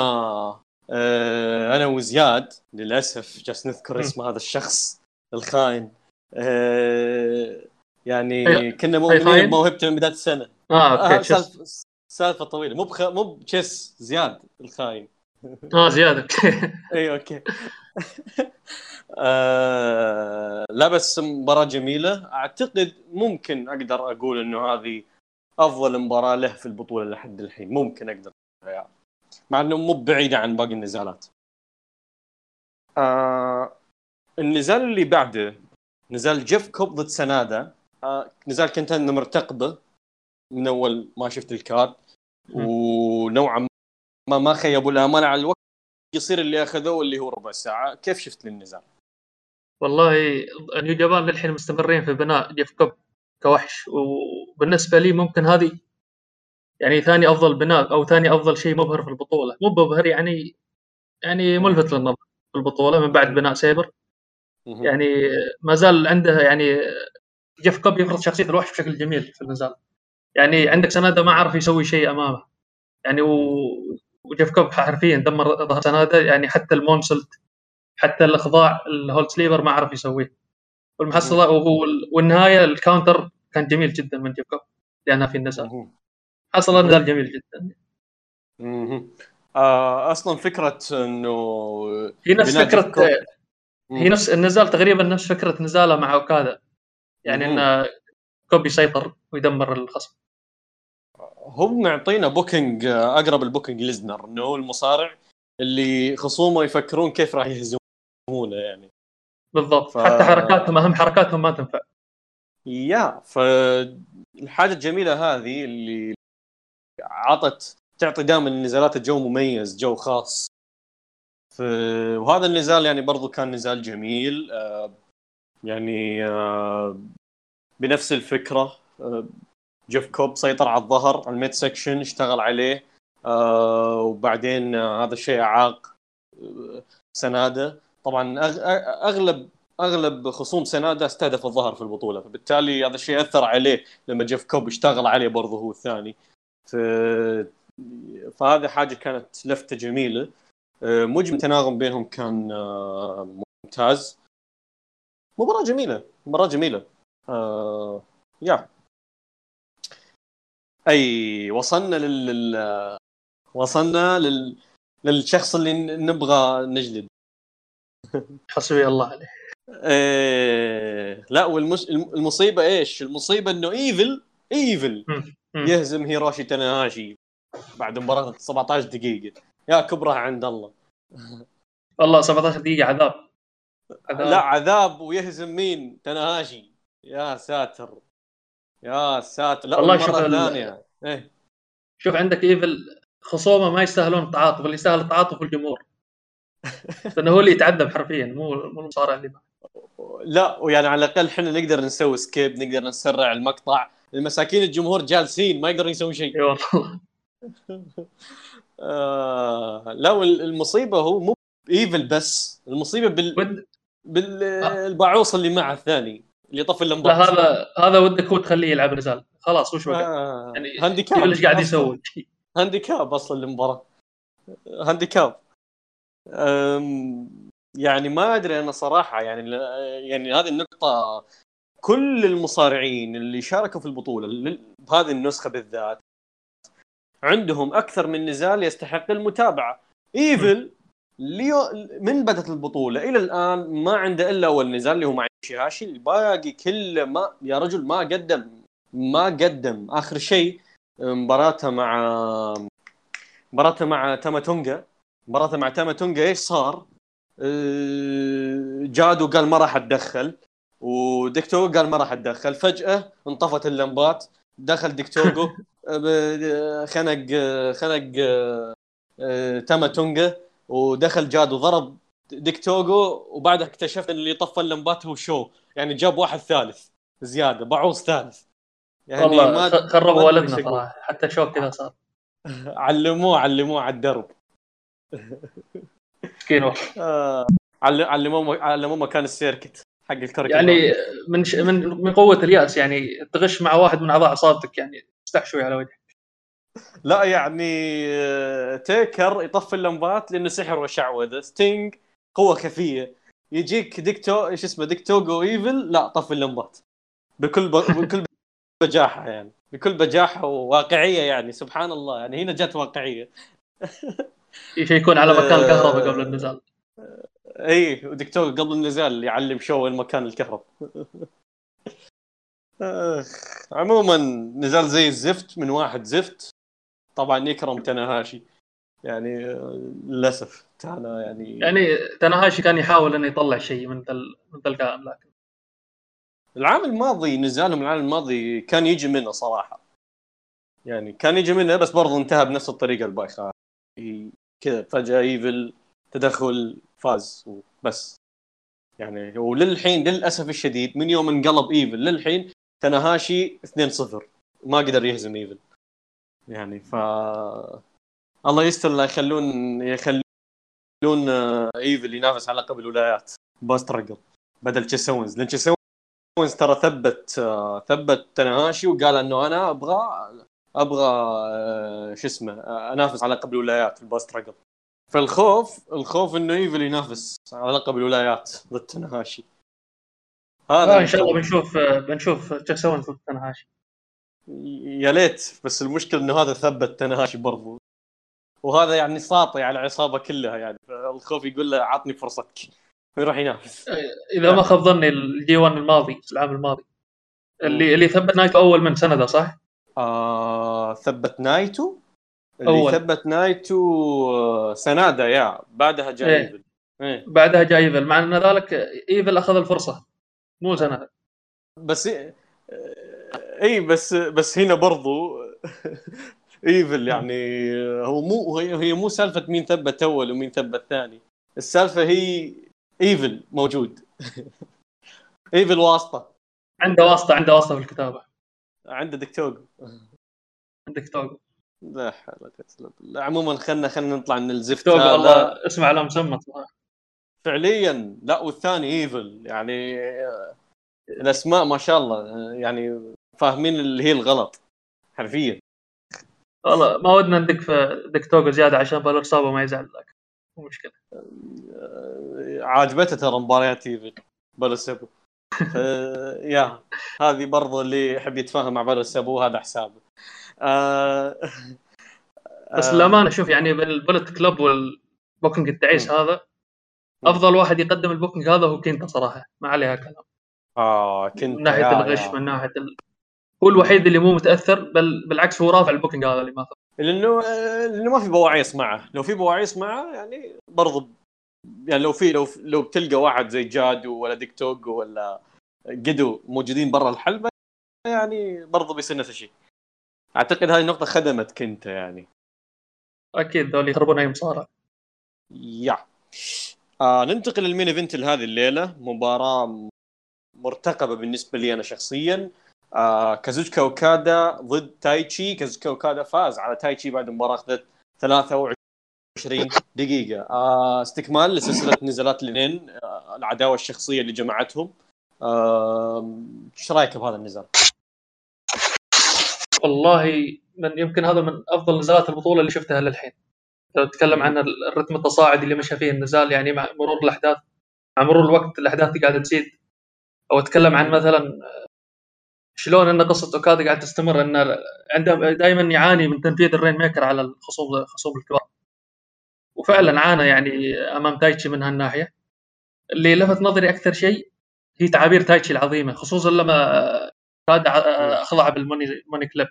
آه أنا وزياد للأسف جالس نذكر. اسم هذا الشخص الخاين. آه يعني كنا مؤمنين؟ بموهبته من بداية السنة. آه آه أوكي سالفه سالفة طويلة. مو بخ... مو بتشيس زياد الخاين. آه زياد. إي أوكي. آه لا بس مباراة جميلة. أعتقد ممكن أقدر أقول إنه هذه أفضل مباراة له في البطولة لحد الحين. ممكن أقدر. يعني. مع إنه مو بعيدة عن باقي النزالات. آه النزال اللي بعده نزال جيف كوب ضد سنادا. آه نزال كنت أنا مرتقبه من أول ما شفت الكارد. ونوعا ما ما خيبوا الامال على الوقت يصير اللي أخذوه اللي هو ربع ساعة. كيف شفت للنزال؟ والله New Japan للحين مستمرين في بناء جيف كوب كوحش. وبالنسبة لي ممكن هذه يعني ثاني أفضل بناء أو ثاني أفضل شيء مبهر في البطولة. مو مبهر يعني يعني ملفت للنظر في البطولة من بعد بناء سيبر. يعني ما زال عنده يعني جيف كوب يفرض شخصية الوحش بشكل جميل في النزال. يعني عندك سنادا ما عرف يسوي شيء أمامه. يعني و... وجيف كوب حرفيا دمر ظهر سنادا يعني حتى ال moonsault حتى الإخضاع ال hold sleeper ما عرف يسويه. والمحصلة والنهاية ال counter كان جميل جدا من جيف كوب لأنها في النزال حصل نزال جميل جدا. آه أصلا فكرة إنه هي نفس فكرة هي نفس النزال تقريبا نفس فكرة نزاله مع أوكادا. يعني إنه كوب يسيطر ويدمر الخصم. هم معطينا booking أقرب ل booking ليزنر إنه هو المصارع اللي خصومه يفكرون كيف راح يهزمونه يعني. بالضبط. ف... حتى حركاتهم إيه حركاتهم ما تنفع. يا فالحاجه الجميلة هذه اللي عطت تعطي دائما النزالات الجو مميز جو خاص. ف... وهذا النزال يعني برضو كان نزال جميل آه يعني آه بنفس الفكرة آه جيف كوب سيطر على الظهر ال mid section اشتغل عليه آه وبعدين آه هذا الشيء أعاق آه سنادة. طبعا أغلب أغلب خصوم سنادة استهدف الظهر في البطولة فبالتالي هذا الشيء أثر عليه لما جيف كوب اشتغل عليه برضه هو الثاني. ف... فهذه حاجة كانت لفتة جميلة. آه، مجمل التناغم بينهم كان آه، ممتاز. مباراة جميلة مباراة جميلة. آه يا. أي وصلنا لل وصلنا لل... للشخص اللي نبغى نجلد. حسبي الله عليه. إيه لا والمس... المصيبة إيش؟ المصيبة إنه إيفل إيفل. يهزم هيروشي تناهاشي بعد مباراة 17 دقيقة. يا كبرها عند الله. والله 17 دقيقة عذاب. عذاب. لا عذاب ويهزم مين؟ تناهاشي. يا ساتر. يا ساتر. لا والله شوف ثانية. إيه. شوف عندك إيفل خصومه ما يستاهلون التعاطف اللي يستاهل التعاطف الجمهور. لأنه هو اللي يتعذب حرفيا مو مو المصارع اللي معه. لا ويعني على الأقل إحنا نقدر نسوي skip نقدر نسرع المقطع. المساكين الجمهور جالسين ما يقدرون يسوون شيء. إي والله. آه لا المصيبه هو مو إيفل بس المصيبة بال بالبعوص اللي معه الثاني. اللي يطفي اللمبات لا هذا هذا ودك هو تخليه يلعب نزال خلاص وش وقت آه. يعني handicap. إيش قاعد يسوي. handicap أصلا المباراة handicap. يعني ما أدري أنا صراحة يعني يعني هذه النقطة كل المصارعين اللي شاركوا في البطولة بهذه النسخة بالذات عندهم أكثر من نزال يستحق المتابعة. ايفل ليو من بدأت البطولة إلى الآن ما عنده إلا أول نزال اللي هو مع يوشيهاشي الباقي كله ما يا رجل ما قدم ما قدم. آخر شيء مباراته مع مباراته مع تاماتونجا. مباراته مع تاماتونجا إيش صار؟ أه، جادو قال ما راح أتدخل وديك توغو قال ما راح أتدخل. فجأة انطفت اللمبات دخل دكتوغو خنق خنق أه، تاماتونجا ودخل جاد وضرب دكتوغو وبعدها اكتشفت اللي طفى اللمبات هو شو. يعني جاب واحد ثالث زيادة بعوض ثالث. يعني والله ما خربوا ولدنا صراحة حتى شوك كذا صار. علموه علموه على الدرب. مسكين والله. آه، علموه علموه مكان السيركت حق الكرك يعني من ش... من من قوة الياس يعني تغش مع واحد من أعضاء عصابتك يعني استح شوي على وجهك لا يعني آه، تيكر يطفي اللمبات لأنه سحر وشعوذة. ستينج. قوة خفيه يجيك ديكتو إيش اسمه ديكتوغو ايفل لا طفي اللمبات. بكل ب... بكل بجاحة يعني. بكل بجاحة وواقعية يعني سبحان الله. يعني هنا جت واقعية. يكون على مكان الكهرباء قبل النزال. إي ودكتور قبل النزال يعلم شو وين مكان الكهرباء. عموما نزال زي الزفت من واحد زفت. طبعا يكرم تناهاشي يعني للأسف تانا يعني. يعني تناهاشي كان يحاول إنه يطلع شيء من ذا من القائم لكن العام الماضي نزالهم العام الماضي كان يجي منه صراحة. يعني كان يجي منه بس برضه انتهى بنفس الطريقة البايخة. كذا فجأة إيفل تدخل فاز وبس. يعني وللحين للأسف الشديد من يوم انقلب إيفل للحين تناهاشي 2-0 ما قدر يهزم إيفل. يعني ف الله يستر لا يخلون يخلون إيفل ينافس على لقب الولايات. بس يا رجل بدل تشيس أوينز لأن تشيس أوينز ترى ثبت ثبت تناهاشي وقال إنه أنا أبغى أبغى شو اسمه أنافس على لقب الولايات. في الباست رجل فالخوف الخوف إنه إيفل ينافس على لقب الولايات ضد تنهاشي. هذا إن شاء الله بنشوف بنشوف إيش يسوون ضد تنهاشي. يا ليت بس المشكلة إنه هذا ثبت تنهاشي برضو. وهذا يعني ساطي على العصابه كلها يعني. الخوف يقول له عطني فرصتك. ويروح ينافس. إذا ما خاب ظني الجي 1 الماضي العام الماضي. اللي اللي ثبت نايتو أول من سنادا صح؟ آه ثبت نايتو؟ اللي أول. ثبت نايتو آه، سنادا yeah. بعدها جاي إيه. إيفل. إيه. بعدها جاي إيفل. مع إن ذلك إيفل أخذ الفرصة. مو سنادا بس اي بس بس هنا برضو إيفل يعني هو مو هي مو سالفة مين ثبت أول ومين ثبت ثاني. السالفة هي إيفل موجود. إيفل واسطة. عنده واسطة عنده واسطة في الكتابة. عنده ديك توغو عنده ديك توغو لا حول ولا قوة بالله. عموما خلنا خلنا نطلع من الزفت توغو الله اسمه على مسمى. فعليا. لا والثاني إيفل. يعني الأسماء ما شاء الله. يعني فاهمين اللي هي الغلط حرفيا. والله ما ودنا ندق في ديك توغو زيادة عشان بالور صابه ما يزعل لك مو مشكلة. عاجبته ترى مباريات بالور سابو. يا هذه برضو اللي يحب يتفاهم مع بالور سابو هذا حسابه. آه بس للأمانة شوف يعني بال Bullet Club وال booking التعيس هذا أفضل واحد يقدم ال booking هذا هو كينتا صراحة. ما عليها كلام. آه كينتا من ناحية الغش من ناحية ال... هو الوحيد اللي مو متأثر بل بالعكس هو رافع ال booking هذا اللي ما لأنه لأنه ما في بواعيص معه. لو في بواعيص معه يعني برضو يعني لو في لو لو بتلقى واحد زي جادو ولا ديك توغو ولا قيدو موجودين برا الحلبة يعني برضو بيصير نفس الشيء. أعتقد هذه النقطة خدمت كينتا يعني. أكيد ذول يخربون أي مصارع يا. آه ننتقل لل main event لهذه الليلة. مباراة مرتقبة بالنسبة لي أنا شخصيا. آه كازوتشكا اوكادا ضد تايتشي. كازوتشكا اوكادا فاز على تايتشي بعد مباراه أخذت 23 دقيقة. آه استكمال لسلسلة نزالات الاثنين آه العداوة الشخصية اللي جمعتهم. آه، إيش آه رأيك بهذا النزال؟ والله من يمكن هذا من أفضل نزالات البطولة اللي شفتها للحين. تتكلم عن الرتم التصاعدي اللي مشى فيه النزال يعني مع مرور الأحداث مع مرور الوقت الأحداث دي قاعدة تزيد أو أتكلم عن مثلا شلون ان قصة أوكادا قاعدة تستمر؟ ان عنده دائما يعاني من تنفيذ ال Rainmaker على الخصوم الخصوم الكبار. وفعلا عانى يعني أمام تايتشي من هالناحية. اللي لفت نظري أكثر شيء هي تعابير تايتشي العظيمة خصوصا لما كاد أخضع بال money money clip.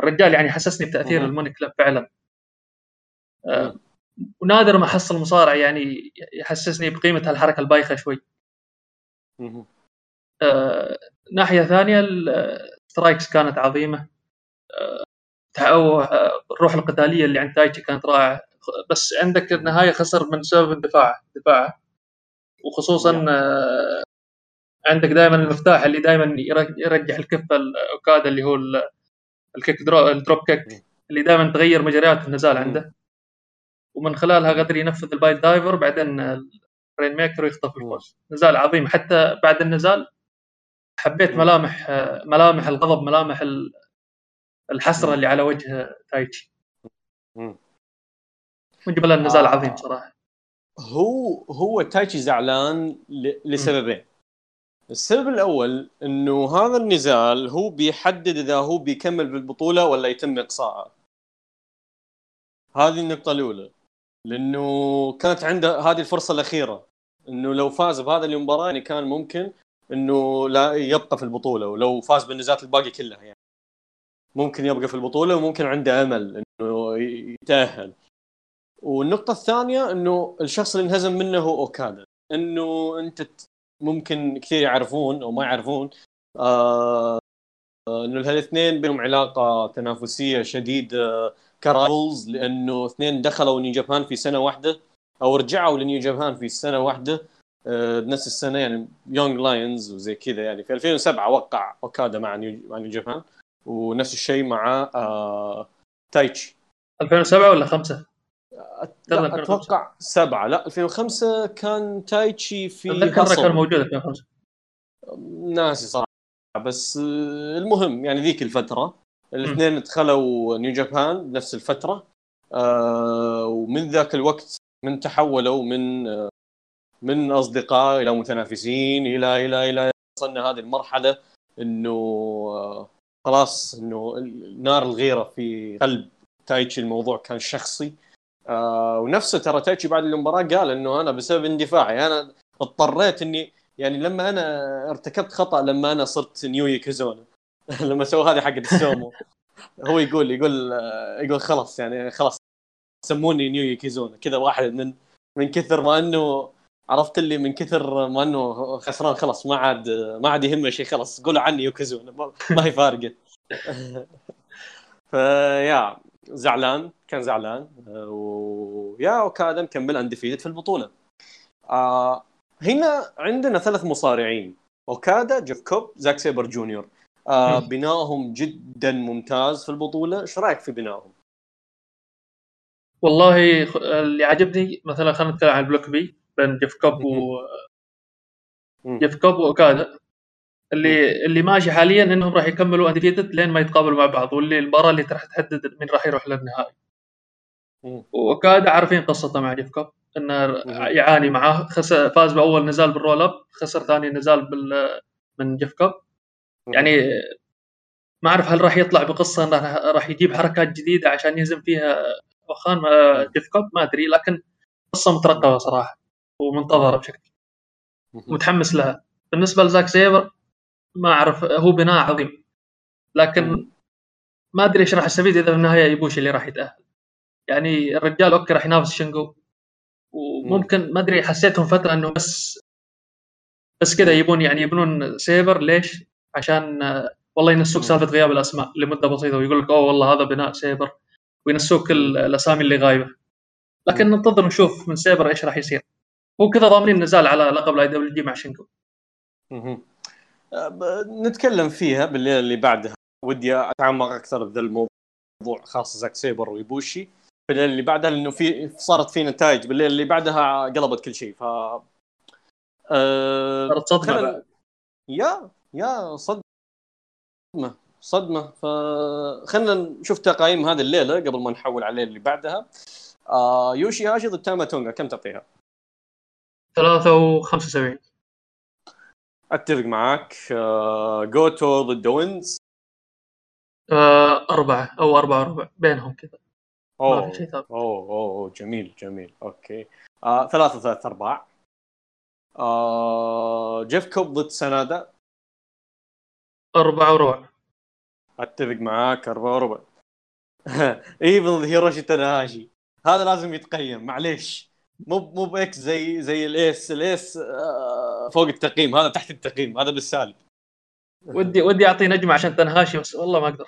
الرجال يعني حسسني بتأثير ال money clip فعلا. آه، ونادر ما احصل مصارع يعني يحسسني بقيمة هالحركة البايخة شوي. آه، ناحية ثانية ال strikes كانت عظيمة. آه، أو الروح القتالية اللي عند تايتشي كانت رائعة. بس عندك النهاية خسر من سبب الدفاع دفاعه. وخصوصا عندك دائما المفتاح اللي دائما يرجح الكفة لاوكادا اللي هو ال kick dro ال dropkick اللي دائما تغير مجريات النزال عنده. ومن خلالها قدر ينفذ ال piledriver بعدين ال Rainmaker ويخطف الفوز. نزال عظيم. حتى بعد النزال حبيت ملامح ملامح الغضب ملامح الحسرة اللي على وجه تايتشي. من قبل النزال آه. عظيم صراحة. هو هو تايتشي زعلان لسببين. السبب الأول إنه هذا النزال هو بيحدد إذا هو بيكمل بالبطولة ولا يتم اقصائه هذه النقطة الأولى. لأنه كانت عنده هذه الفرصة الأخيرة. إنه لو فاز بهذه المباراة يعني كان ممكن إنه لا يبقى في البطولة ولو فاز بالنزالات الباقي كلها يعني. ممكن يبقى في البطولة وممكن عنده أمل إنه يتأهل. والنقطة الثانية إنه الشخص اللي انهزم منه هو أوكادا. إنه أنت ممكن كثير يعرفون أو ما يعرفون آه إنه الاثنين بينهم علاقة تنافسية شديدة ك rivals لأنه اثنين دخلوا نيو جابان في سنة واحدة أو رجعوا لنيو جابان في سنة واحدة. بنفس السنة يعني young lions وزي كذا يعني. في 2007 وقع أوكادا مع نيو مع نيو جابان ونفس الشيء مع آه تايتشي. 2007 ولا 5 لا أتوقع سبعة. لا 2005 كان تايتشي في أتذكر كان موجود 2005 ناسي صراحة بس آه، المهم يعني ذيك الفترة. الاثنين دخلوا نيو جابان بنفس الفترة. آه ومن ذاك الوقت من تحولوا من آه، من أصدقاء إلى متنافسين إلى إلى إلى وصلنا هذه المرحلة إنه آه، خلاص إنه نار الغيرة في قلب تايتشي الموضوع كان شخصي. آه ونفسه ترى تايتشي بعد المباراة قال إنه أنا بسبب اندفاعي أنا اضطريت إني يعني لما أنا ارتكبت خطأ لما أنا صرت يوكوزونا لما سووا هذه حق السومو. هو يقول يقول آه، يقول خلاص يعني خلاص سموني يوكوزونا كذا واحد من من كثر ما إنه عرفت اللي من كثر ما إنه خسران خلاص ما عاد ما عاد يهمه شيء خلاص قولوا عني يوكوزونا ما هي فارقة. ف yeah زعلان كان زعلان و yeah أوكادا مكمل undefeated في البطولة. آه هنا عندنا ثلاث مصارعين أوكادا جيف كوب زاك سيبر جونيور. آه بنائهم جدا ممتاز في البطولة. إيش رأيك في بنائهم والله اللي عجبني مثلا خلينا نتكلم عن block B. بين جيف كوب و جيف كوب واوكادا اللي اللي ماشي حاليا إنهم راح يكملوا undefeated لين ما يتقابلوا مع بعض واللي المباراة اللي راح تحدد مين راح يروح للنهائي. واوكادا عارفين قصته مع جيف كوب انه يعاني معاه. خسر فاز بأول نزال بال roll up خسر ثاني نزال بال من جيف كوب يعني ما أعرف هل راح يطلع بقصة إنه راح يجيب حركات جديدة عشان يهزم فيها وخان جيف كوب ما أدري لكن قصة مترقبة صراحة. ومنتظرة بشكل متحمس لها. بالنسبة لزاك سيبر ما أعرف هو بناء عظيم. لكن ما أدري إيش راح استفيد إذا في النهاية إيبوشي اللي راح يتأهل. يعني الرجال okay راح ينافس شينجو وممكن ما أدري حسيتهم فترة إنه بس بس كذا يبون يعني يبنون سيبر ليش؟ عشان والله ينسوك سالفة غياب الأسماء لمدة بسيطة ويقول لك أوه والله هذا بناء سيبر وينسوك الأسامي اللي غايبة. لكن ننتظر نشوف من سيبر إيش راح يصير. هو كذا ضامنين نزال على لقب ال IWGP مع شينجو. نتكلم فيها بالليله اللي بعدها. ودي أتعمق أكثر بذا الموضوع خاص زاك سيبر ويبوشي. بالليله اللي بعدها لأنه في صارت في نتائج. بالليله اللي بعدها قلبت كل شيء ف أه... صارت صدمة يا يا صدمة. صدمة. فخلنا نشوف تقايم هذه الليلة قبل ما نحول على اللي بعدها. آه يوشي هاشي ضد تاما تونغا كم تعطيها؟ ثلاثة وخمسة وسبعين. أتفق معاك. جوتو ضد أوينز أربعة أو أربعة وربع بينهم كذا. أوه. أوه, أوه جميل جميل. okay. آه ثلاثة ثلاثة أرباع آه جيف كوب ضد سنادا أربعة وربع. أتفق معاك أربعة وربع. إيفل هيروشي تناهاشي هذا لازم يتقيم معليش. مو مو ب X زي زي الايس الايس آه، فوق التقييم هذا تحت التقييم هذا بالسالب. ودي ودي أعطي نجمة عشان تنهاشي بس والله ما أقدر.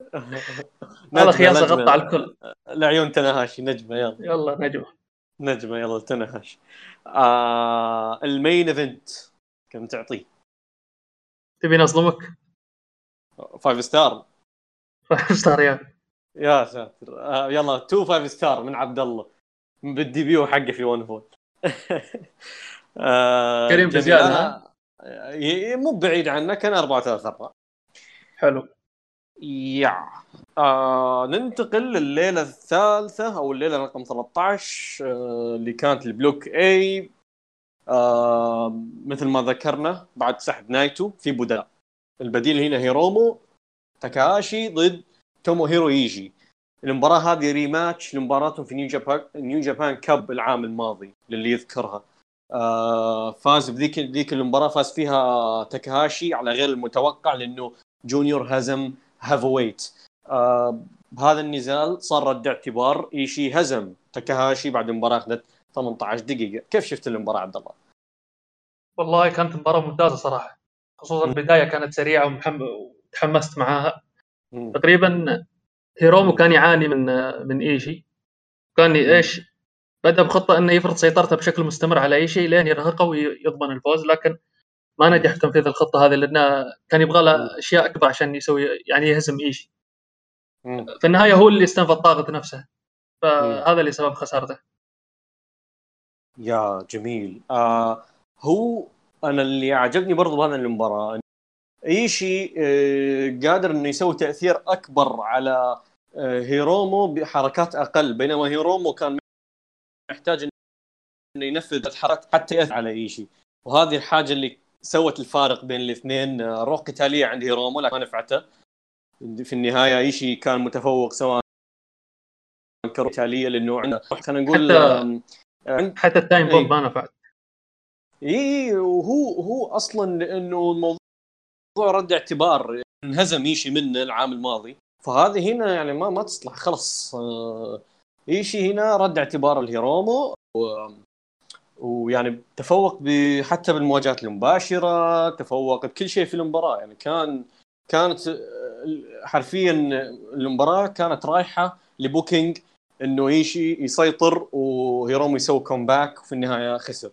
والله خياس غطى على الكل. لعيون تنهاشي نجمة يلا. يلا نجمة. نجمة يلا تنهاشي. آه المين إيفنت كم تعطيه؟ تبيني اصدمك؟ five star. five star يا. يا ساتر. آه يلا two five star من عبد الله. بال debut حقه في One Fall آه كريم بزياده مو بعيد عنك أنا 4 3 4 حلو. يا. آه ننتقل لليلة الثالثة أو الليلة رقم 13 آه اللي كانت ال block A آه مثل ما ذكرنا بعد سحب نايتو في بدلاء البديل هنا هيرومو تاكاشي ضد توموهيرو إيشي المباراة هذه rematch لمباراتهم في New Japan New Japan Cup العام الماضي للي يذكرها. آه فاز بذيك ذيك المباراة فاز فيها تاكاهاشي على غير المتوقع لأنه junior هزم heavyweight آه بهذا النزال صار رد اعتبار إيشي هزم تاكاهاشي بعد المباراة أخذت 18 دقيقة. كيف شفت المباراة عبد الله؟ والله كانت مباراة ممتازة صراحة. خصوصا البداية كانت سريعة وتحمست معاها. تقريبا هيرومو كان يعاني من من ايشي كان إيش بدأ بخطة إنه يفرض سيطرته بشكل مستمر على أي شيء لين يرهقه ويضمن الفوز لكن ما نجح في تنفيذ الخطة هذه لأنه كان يبغى له أشياء أكبر عشان يسوي يعني يهزم ايشي في النهاية هو اللي استنفذ طاقة نفسه. فهذا اللي سبب خسارته. يا جميل. آه هو أنا اللي عجبني برضو بهذه المباراة إيشي آه قادر إنه يسوي تأثير أكبر على آه، هيرومو بحركات أقل بينما هيرومو كان يحتاج إنه ينفذ حركات حتى يأثر على إيشي. وهذه الحاجة اللي سوت الفارق بين الاثنين. آه، روح قتاليه عند هيرومو لكن ما نفعته. في النهاية إيشي كان متفوق سواء قتاليه لأنه عنده خلينا نقول حتى حتى ال time bomb ما نفعت. اي وهو هو أصلا لأنه الموضوع رد اعتبار انهزم ايشي منه العام الماضي. فهذه هنا يعني ما ما تصلح آه، ايشي هنا رد اعتبار الهيرومو ويعني تفوق حتى بالمواجهات المباشرة تفوق بكل شيء في المباراة. يعني كان كانت حرفيا المباراة كانت رايحة ل booking إنه ايشي يسيطر وهيرومو يسوي comeback وفي النهاية خسر.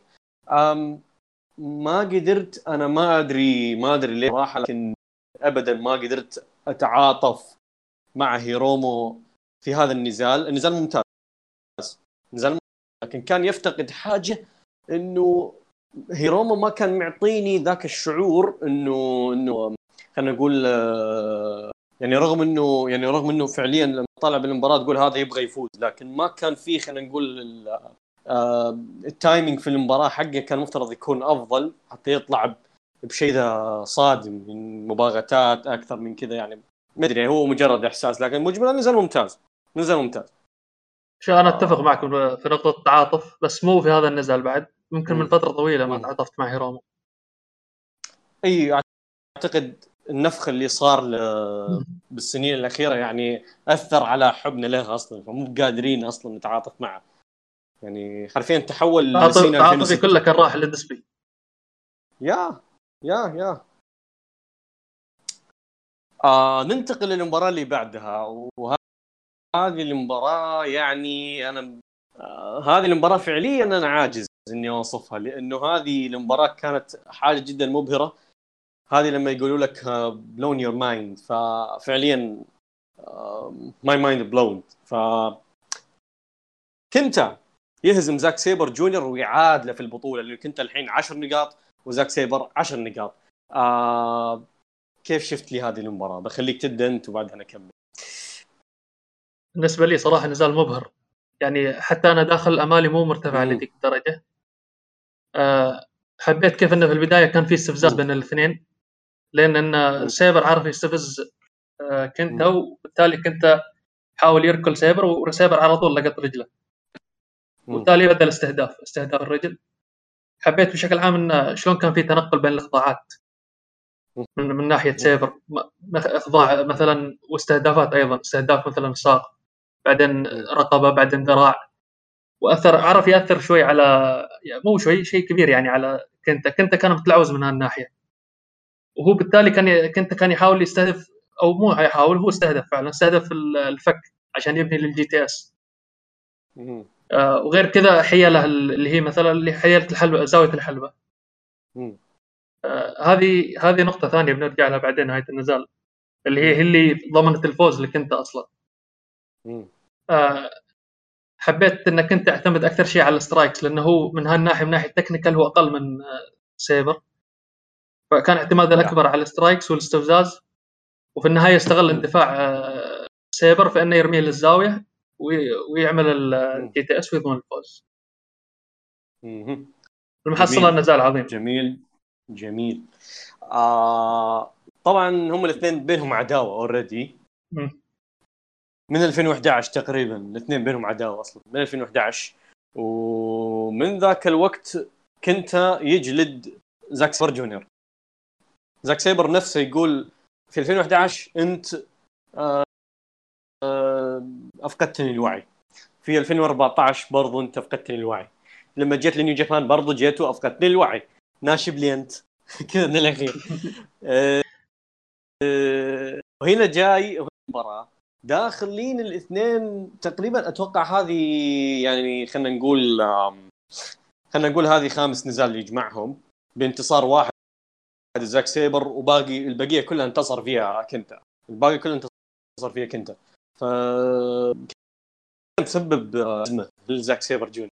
ما قدرت أنا ما أدري ما أدري ليه صراحة لكن ابدا ما قدرت أتعاطف مع هيرومو في هذا النزال. النزال ممتاز نزال لكن كان يفتقد حاجة إنه هيرومو ما كان معطيني ذاك الشعور إنه إنه خلينا نقول آه، يعني رغم إنه يعني رغم إنه فعليا لما طالع بالمباراة تقول هذا يبغى يفوز لكن ما كان في خلينا نقول ال timing في المباراة حقه كان مفترض يكون أفضل حتى يطلع بشيء ذا صادم من مباغتات أكثر من كذا يعني ما أدري هو مجرد إحساس لكن مجملا نزال ممتاز نزل ممتاز. شو أنا أتفق معك في نقطة التعاطف بس مو في هذا النزال بعد ممكن من فترة طويلة ما تعاطفت مع هيرومو إي أعتقد النفخ اللي صار ل... بالسنين الأخيرة يعني أثر على حبنا له أصلا فمو قادرين أصلا نتعاطف معه. يعني حرفيا تحول تعاطفي كله كان راح للدسبي يا يا يا. آه ننتقل للمباراه اللي بعدها وهذه المباراة يعني أنا آه هذه المباراة فعليا أنا عاجز إني أوصفها لأنه هذه المباراة كانت حاجة جدا مبهرة. هذه لما يقولوا لك blown your mind ففعليا my mind blown ف كنتا يهزم زاك سيبر جونيور ويعاد له في البطولة اللي كنت الحين 10 نقاط وزاك سيبر 10 نقاط. آه كيف شفت لي هذه المباراة؟ بخليك تبدأ أنت وبعدها نكمل بالنسبة لي صراحة نزال مبهر. يعني حتى أنا داخل أمالي مو مرتفعه لذيك الدرجة. آه، حبيت كيف إنه في البداية كان في استفزاز بين الاثنين لأن إن سيبر عرف يستفز آه، كنتا وبالتالي كنتا حاول يركل سيبر وسيبر على طول لقط رجله. وبالتالي بدا الاستهداف استهداف الرجل. حبيت بشكل عام انه شلون كان في تنقل بين القطاعات من, من ناحية سيبر اخضاع مثلا واستهدافات أيضا استهداف مثلا ساق بعدين رقبه بعدين ذراع. وأثر عرف يأثر شوي على يعني مو شوي شيء كبير يعني على كنتا. كنتا كان متلعوز من هالناحية. وهو بالتالي كان كنتا كان يحاول يستهدف أو مو يحاول هو استهدف فعلا استهدف الفك عشان يبني لل GTS. وغير كذا حيلة اللي هي مثلا اللي حيلة الحلبة زاوية الحلبة. آه هذه هذه نقطة ثانية بنرجع لها بعدين نهايه النزال اللي هي اللي ضمنت الفوز لكنتا أصلا. آه حبيت إنك أنت تعتمد أكثر شيء على ال strikes لأنه هو من هالناحيه من ناحية technical هو أقل من سيبر. فكان اعتماده نعم. الأكبر على ال strikes والاستفزاز. وفي النهاية استغل اندفاع آه، سيبر في إنه يرميه للزاوية. ويعمل ال GTS ويضمن الفوز. المحصلة نزال عظيم. جميل جميل. آه طبعا هم الاثنين بينهم عداوة already. من 2011 تقريبا الاثنين بينهم عداوة أصلا من 2011 ومن ذاك الوقت كنتا يجلد زاك سيبر جونيور زاك سيبر نفسه يقول في 2011 أنت آه، آه، أفقدتني الوعي. في 2014 برضو أنت أفقدتني الوعي. لما جيت ل New Japan برضو جيت وأفقدتني الوعي. ناشب لي أنت. كذا من الأخير. آه، وهنا جاي المباراه داخلين الاثنين تقريبا أتوقع هذه يعني خلينا نقول خلينا نقول هذه خامس نزال يجمعهم بانتصار واحد زاك سيبر وباقي البقية كلها انتصر فيها كنتا. الباقي كلها انتصر فيها كنتا. ف تسبب أزمة لزاك سيبر جونيور.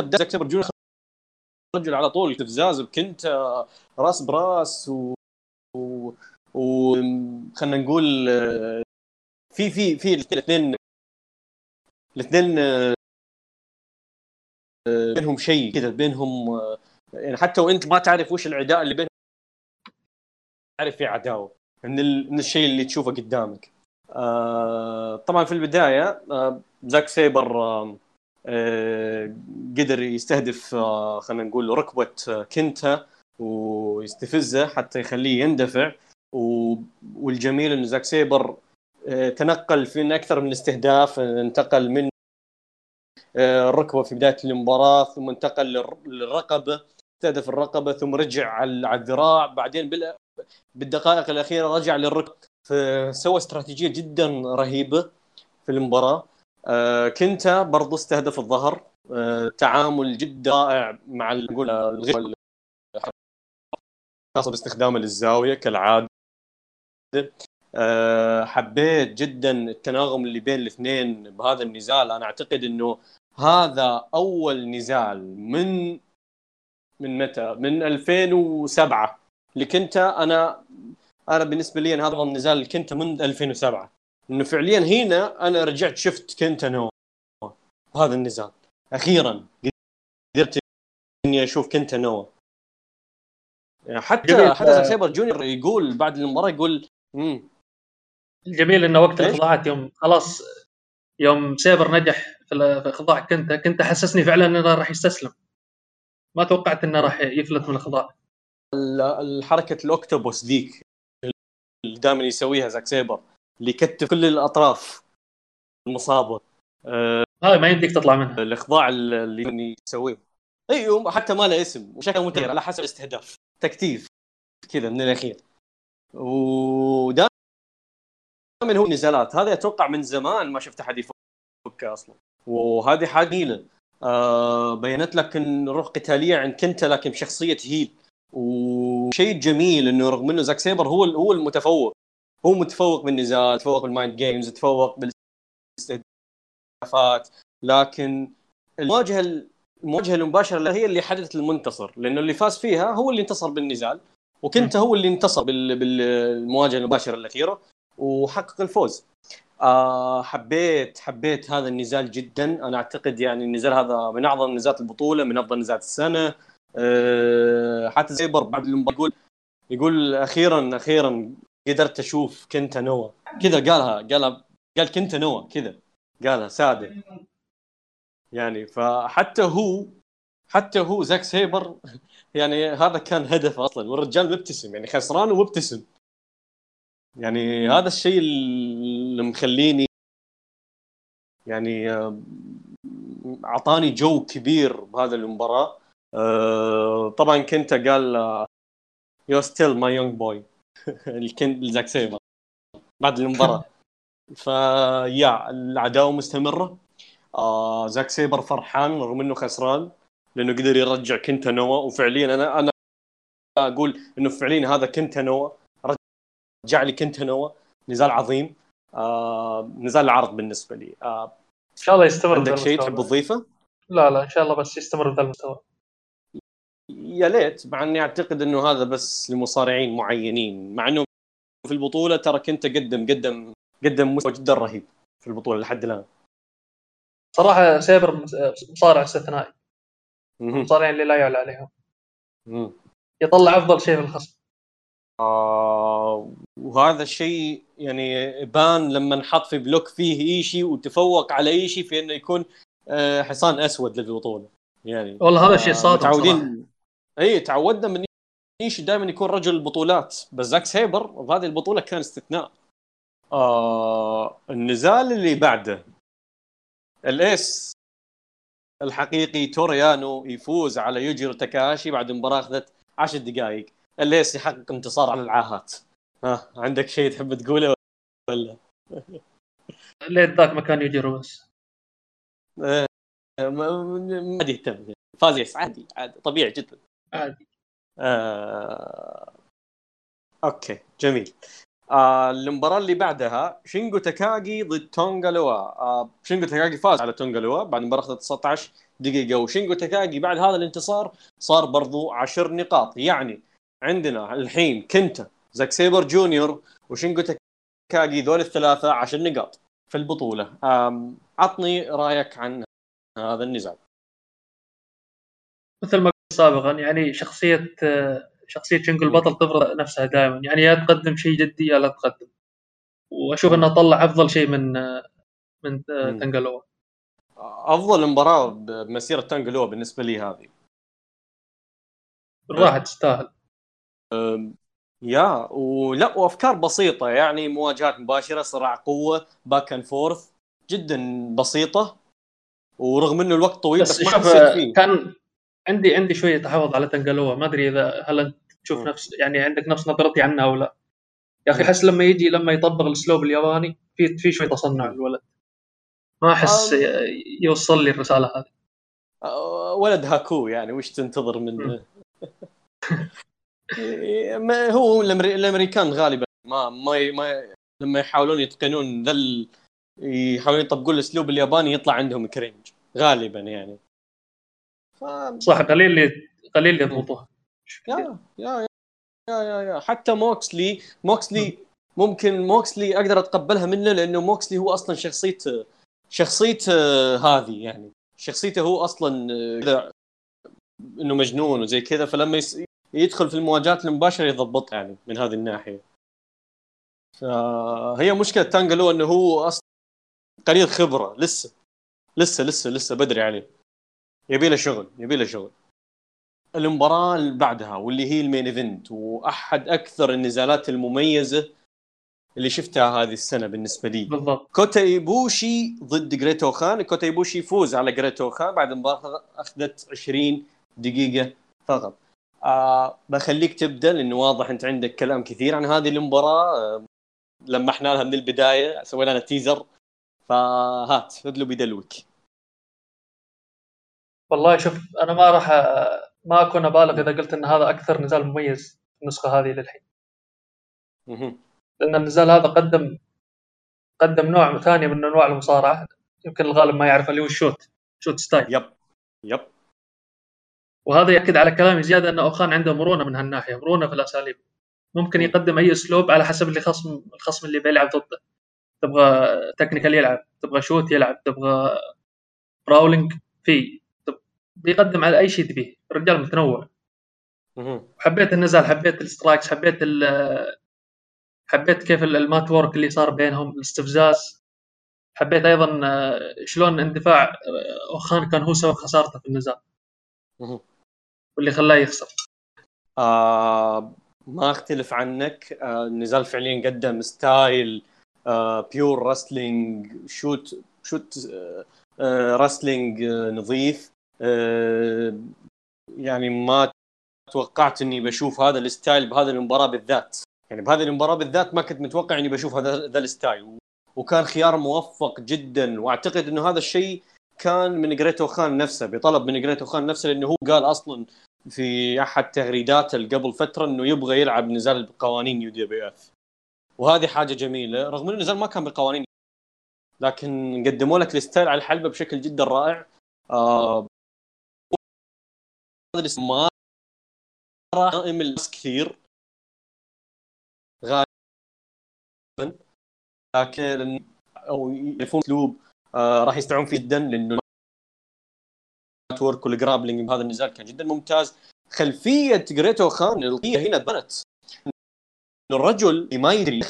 زاك سيبر جونيور رجل على طول استفزاز بكنتا راس براس و, و... و... خلينا نقول في في في الاثنين الاثنين بينهم شيء كذا بينهم آه، يعني حتى وانت ما تعرف وش العداء اللي بينهم تعرف في عداوة من, ال... من الشيء اللي تشوفه قدامك. آه طبعا في البداية آه زاك سيبر آه آه قدر يستهدف آه خلينا نقول ركبة آه كنتا ويستفزه حتى يخليه يندفع. والجميل انه زاك سيبر آه تنقل في أكثر من استهداف انتقل من آه، الركبه في بداية المباراة ثم انتقل للرقبة استهدف الرقبة ثم رجع على الذراع بعدين بالدقائق الأخيرة رجع للركب فسوى استراتيجية جدا رهيبة في المباراة. آه، كنتا برضو استهدف الظهر. آه، تعامل جدا رائع مع نقول الغير خاصة باستخدامه للزاويه كالعادة. حبيت جدا التناغم اللي بين الاثنين بهذا النزال. أنا أعتقد إنه هذا أول نزال من من متى؟ من 2007 اللي كنت أنا أنا بالنسبة لي هذا النزال اللي كنت من 2007 انه فعليا هنا أنا رجعت شفت كنت نو هذا النزال. أخيرا قدرت إني أشوف كنتا نوا يعني حتى حتى سايبر جونيور يقول بعد المباراة يقول امم الجميل إنه وقت الخضاعات يوم خلاص يوم سيبر نجح في خضاع كنتا كنتا حسسني فعلا إنه راح يستسلم. ما توقعت إنه راح يفلت من الخضاع الحركه ال octopus ذيك. اللي دائما يسويها زاك سيبر اللي يكتف كل الأطراف المصابة. آه هاي ما يمديك تطلع منها. الإخضاع اللي يسويه أيوه حتى ما له اسم وشكله متغير على حسب الاستهداف. تكتيف كذا من الأخير. ودائما هو نزالات هذا أتوقع من زمان ما شفت أحد يفكها أصلا. وهذه حاجة جميلة. آه بينت لك إن روح قتالية عند كنتا لكن بشخصية heel. وشيء جميل إنه رغم إنه زاك سيبر هو هو المتفوق. هو متفوق بالنزال تفوق بال mind games تفوق بالاستهدافات لكن المواجهة المواجهة المباشرة هي اللي حدثت المنتصر لأنه اللي فاز فيها هو اللي انتصر بالنزال وكنتا هو اللي انتصر بالمواجهة المباشرة الأخيرة وحقق الفوز. آه حبيت حبيت هذا النزال جدا. أنا أعتقد يعني النزال هذا من أعظم نزالات البطولة من أفضل نزالات السنة. حتى زيبر بعد المباراه يقول يقول أخيرا أخيرا قدرت أشوف كنت نوا. كذا قالها قالها قال كنت نوا كذا قالها ساده. يعني فحتى هو حتى هو زاك سيبر يعني هذا كان هدفه أصلا والرجال مبتسم يعني خسران ومبتسم. يعني هذا الشيء اللي مخليني يعني آه، أعطاني جو كبير بهذا المباراة. آه، طبعا كنتا قال you still my young boy الكنتا زاك سيبر بعد المباراة. فيا العداوة مستمرة. آه زاك سيبر فرحان رغم إنه خسران لأنه قدر يرجع كنتا نوا وفعليا أنا أنا أقول إنه فعليا هذا كنتا نوا رجع لي كنتا نوا نزال عظيم. آه نزال العرض بالنسبة لي. آه إن شاء الله يستمر عندك شيء تحب تضيفه؟ لا لا إن شاء الله بس يستمر بهذا المستوى. يا ليت مع إني أعتقد إنه هذا بس لمصارعين معينين مع إنه في البطولة ترى كنت قدم قدم قدم مستوى جدا رهيب في البطولة لحد الآن. صراحة سيبر مصارع استثنائي. المصارعين اللي لا يعلى عليهم. يطلع أفضل شيء في الخصم. آه وهذا الشيء يعني بان لما نحط في block فيه إيشي وتفوق على إيشي في إنه يكون آه حصان أسود للبطولة. يعني والله هذا الشيء آه متعودين اي تعودنا من ايشي دائما يكون رجل البطولات بس زاك سيبر بهذه البطوله كان استثناء آه النزال اللي بعده ال ace الحقيقي تورو يانو يفوز على يوجيرو تاكاشي بعد مباراه اخذت 10 دقائق ال ace يحقق انتصار على العاهات ها عندك شيء تحب تقوله ولا ليت ذاك مكان يوجيرو بس آه، ما يهتم فاز بس عادي عادي طبيعي جدا عادي. آه... okay جميل. آه المباراة اللي بعدها شينجو تاكاجي ضد تونغا لوا آه شينجو تاكاجي فاز على تونغا لوا بعد مباراة اخذت 19 دقيقة وشينجو تاكاجي بعد هذا الانتصار صار برضو 10 نقاط. يعني عندنا الحين كنتا زاك سيبر جونيور وشينجو تاكاجي ذول الثلاثة 10 نقاط في البطولة. عطني رأيك عن هذا النزال مثل ما سابقا. يعني شخصية شخصية شينجو البطل تفرض نفسها دائما. يعني يا تقدم شيء جدي يا لا تقدم. وأشوف انها طلع أفضل شيء من من تونغا لوا أفضل مباراة بمسيرة تونغا لوا بالنسبة لي هذه. بالراحه تستاهل. يا ولا وأفكار بسيطة. يعني مواجهات مباشرة صراع قوة back and forth جدا بسيطة. ورغم إنه الوقت طويل بس, بس ما فيه. كان عندي عندي شوية تحفظ على تونغا لوا ما أدري اذا هل أنت تشوف. نفس يعني عندك نفس نظرتي عنه أو لا. يا أخي أحس لما يجي لما يطبق الأسلوب الياباني في في شوي تصنع الولد. ما أحس يوصل لي الرسالة هذه. ولد هاكو يعني وش تنتظر من ما هو الأمريكان غالبا ما ما, ما لما يحاولون يتقنون ذا يحاولون يطبقون الأسلوب الياباني يطلع عندهم cringe. غالبا يعني. ف... صح قليل اللي قليل اللي يضبطوها. يا يا يا يا يا. حتى موكسلي موكسلي ممكن موكسلي أقدر أتقبلها منه لأنه موكسلي هو أصلا شخصيته شخصيته هذه يعني. شخصيته هو أصلا كذا إنه مجنون وزي كذا فلما يدخل في المواجهات المباشرة يضبط يعني من هذه الناحية. فهي مشكلة تانجا لوا إنه هو أصلا قليل خبرة لسه لسه لسه لسه بدري عليه. يبي له شغل يبي له شغل. المباراة اللي بعدها واللي هي ال main event وأحد أكثر النزالات المميزة اللي شفتها هذه السنة بالنسبة لي. بالضبط. كوتا ايبوشي ضد جريتو خان. كوتا ايبوشي يفوز على جريتو خان بعد مباراه أخذت 20 دقيقة فقط. آه بخليك تبدأ لأنه واضح أنت عندك كلام كثير عن هذه المباراة. آه لمحنا لها من البداية سوينا لها teaser فهات ادلو بدلوك. والله شوف أنا ما راح ما أكون أبالغ إذا قلت إن هذا أكثر نزال مميز في النسخة هذه للحين. لأن النزال هذا قدم قدم نوع ثاني من أنواع المصارعة. يمكن الغالب ما يعرف اللي هو ال shoot shoot style yep yep. وهذا ياكد على كلامي زيادة إن أوخان عنده مرونة من هالناحية مرونة في الأساليب. ممكن يقدم أي أسلوب على حسب اللي خصم الخصم اللي بيلعب ضده. تبغى technical يلعب تبغى shoot يلعب تبغى brawling في بيقدم على أي شيء تبيه. الرجال متنوع. حبيت النزال حبيت ال strikes حبيت حبيت كيف ال mat work اللي صار بينهم الاستفزاز. حبيت أيضا آه، شلون اندفاع آه، اوخان كان هو سبب خسارته في النزال. واللي خلاه يخسر. آه ما أختلف عنك. آه النزال فعليا قدم style آه pure wrestling shoot shoot آه آه wrestling آه نظيف. آه يعني ما توقعت إني بشوف هذا ال style بهذه المباراة بالذات. يعني بهذه المباراة بالذات ما كنت متوقع إني بشوف هذا ذا ال style. وكان خيار موفق جدا وأعتقد إنه هذا الشيء كان من جريتو خان نفسه بطلب من جريتو خان نفسه لأنه هو قال أصلا في أحد تغريداته قبل فترة إنه يبغى يلعب نزال بقوانين UWF. وهذه حاجة جميلة رغم إنه النزال ما كان بقوانين لكن قدموا لك ال style على الحلبة بشكل جدا رائع. آه ما دائم الناس كثير. غالبا. لكن أو يعرفون أسلوب آه راح يستمتعون فيه جدا لأنه ال mat work وال grappling بهذا النزال كان جدا ممتاز. خلفية جريتو خان القيه هنا بنت. الرجل ما يدري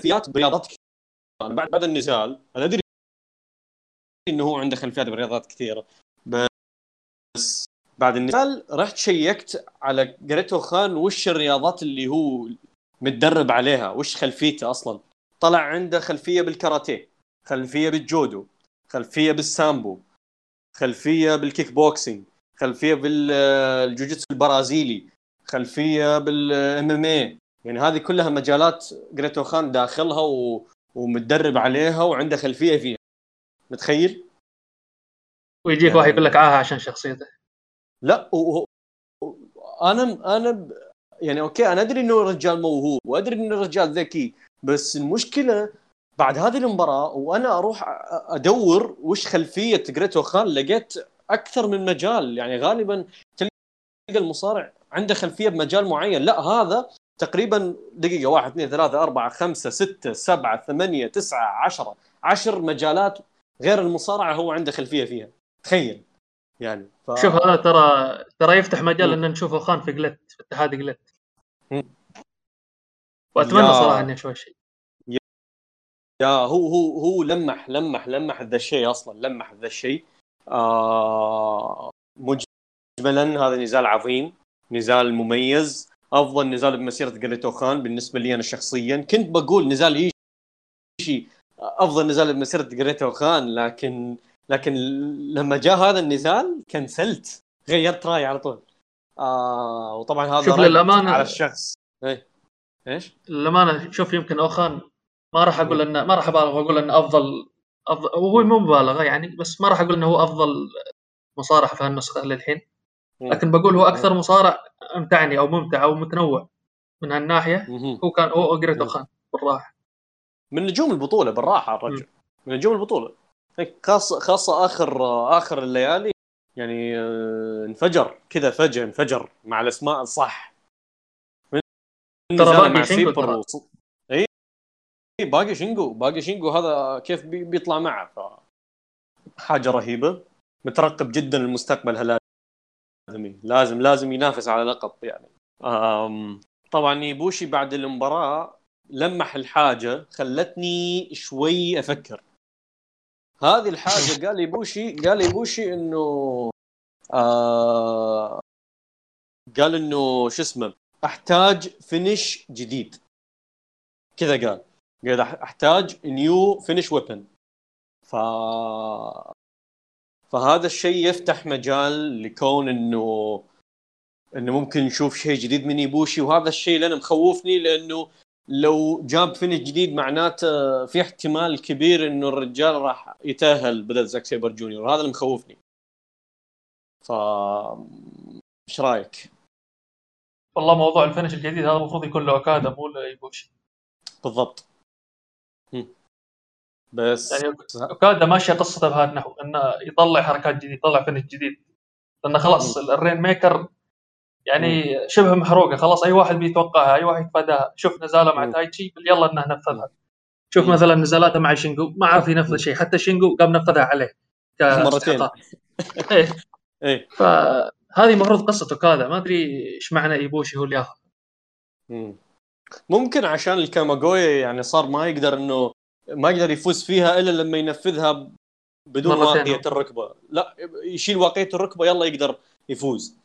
خلفيات برياضات أنا بعد بعد النزال أنا أدري إنه هو عنده خلفيات برياضات كثيرة. بس بعد النزال رحت شيكت على جريتو خان وش الرياضات اللي هو متدرب عليها؟ وش خلفيته أصلا؟ طلع عنده خلفية بالكاراتيه خلفية بالجودو خلفية بالسامبو خلفية بالكيك بوكسينج خلفية بالجوجيتسو البرازيلي خلفية بال MMA يعني هذه كلها مجالات جريتو خان داخلها و... ومتدرب عليها وعنده خلفية فيها. متخيل؟ ويجيك يعني... واحد يقول لك عاها عشان شخصيته. لا و... أنا أنا ب... يعني أوكي أنا أدري إنه رجال موهوب وأدري انه رجال ذكي بس المشكلة بعد هذه المباراة وأنا أروح أدور وش خلفية جريتو خان لقيت أكثر من مجال يعني غالبا تلقى المصارع عنده خلفية بمجال معين. لا هذا تقريبا دقيقة واحد اثنين ثلاثة أربعة خمسة ستة سبعة ثمانية تسعة عشرة عشر مجالات غير المصارعة هو عنده خلفية فيها. تخيل. يعني ف... شوف هذا ترى ترى يفتح مجال ان نشوف اوخان في GLEAT في اتحاد GLEAT. وأتمنى يا- صراحة إني أشوف شيء يا هو هو هو لمح لمح لمح ذا الشيء أصلا لمح ذا الشيء. آه مجملا هذا نزال عظيم نزال مميز. أفضل نزال بمسيرة جريتو خان بالنسبة لي أنا شخصيا. كنت بقول نزال ايشي أفضل نزال بمسيرة جريتو خان لكن لكن لما جاء هذا النزال كنسلت غيرت رأيي على طول. آه وطبعا هذا شوف رد للأمانة- على الشخص. إيه. إيش؟ للأمانة شوف يمكن اوخان ما راح أقول انه ما راح أبالغ وأقول إنه افضل افضل وهو مو مبالغة يعني بس ما راح أقول إنه هو أفضل مصارع في هالنسخة للحين. لكن بقول هو أكثر مصارع امتعني أو ممتع أو متنوع من هالناحية. هو كان هو جريتو مم. خان بالراحة. من نجوم البطولة بالراحة الرجل. من نجوم البطولة. خاصه خاصة آخر آخر الليالي يعني آه، انفجر كذا فجأة انفجر مع الأسماء الصح. ترى باقي شينجو اي باقي شينجو باقي شينجو هذا كيف بي- بيطلع معه ف حاجة رهيبة. مترقب جدا المستقبل هالادمي لازم لازم ينافس على لقب يعني. أم طبعا يبوشي بعد المباراة لمح الحاجة خلتني شوي أفكر. هذه الحاجة قال يبوشي قال يبوشي إنه آه قال إنه شو اسمه أحتاج فينش جديد. كذا قال. قال أحتاج نيو فينش ويبن ف فهذا الشيء يفتح مجال لكون إنه إنه ممكن نشوف شيء جديد من يبوشي. وهذا الشيء اللي أنا مخوفني لأنه لو جاب finish جديد معناته في احتمال كبير إنه الرجال راح يتأهل بدل زاك سيبر جونيور. هذا اللي مخوفني. ف إيش رأيك؟ والله موضوع ال finish الجديد هذا المفروض يكون له اوكادا مو لايبوشي بالضبط. هم. بس يعني اوكادا ماشية قصته بهذا النحو إنه يطلع حركات جديدة يطلع finish جديد. لأنه خلاص ال Rainmaker يعني شبه محروقة. خلاص أي واحد بيتوقعها أي واحد يتفاداها شوف نزاله مع. تايتشي يلا انه نفذها. شوف. مثلا نزالاته مع شينجو ما عرف ينفذ شيء. حتى شينجو قام نفذها عليه مرتين. كاستحقاق. إيه. إيه. فهذه المفروض قصته كذا. ما أدري إيش معنى إيبوشي هو اللي ياخذ. مم. ممكن عشان الكاميغويا يعني صار ما يقدر انه ما يقدر يفوز فيها إلا لما ينفذها بدون. واقية الركبة. لا يشيل واقية الركبة يلا يقدر يفوز.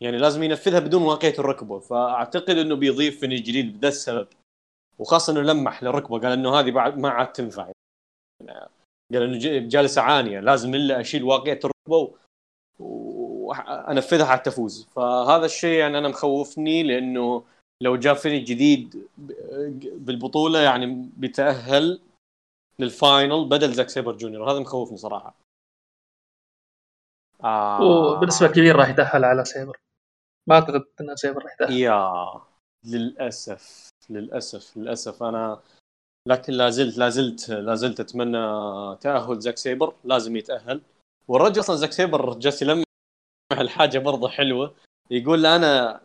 يعني لازم ينفذها بدون واقية الركبة. فأعتقد إنه بيضيف فينش جديد بذا السبب. وخاصة إنه لمح للركبة. قال إنه هذه بعد ما عاد تنفع. يعني قال إنه جالس اعاني لازم إلا أشيل واقية الركبة و... وأنفذها حتى تفوز فهذا الشيء يعني أنا مخوفني لأنه لو جاب فينش جديد ب- بالبطولة يعني بيتأهل لل final بدل زاك سيبر جونيور. هذا مخوفني صراحة. آه. وبنسبة كبيرة راح يتاهل على سيبر ما أعتقد ان سيبر راح يا للأسف للأسف للأسف. أنا لكن لا زلت لا زلت لا زلت أتمنى تأهل زاك سيبر. لازم يتأهل. والرجل أصلا زاك سيبر جالس يلمح الحاجة برضه حلوة. يقول أنا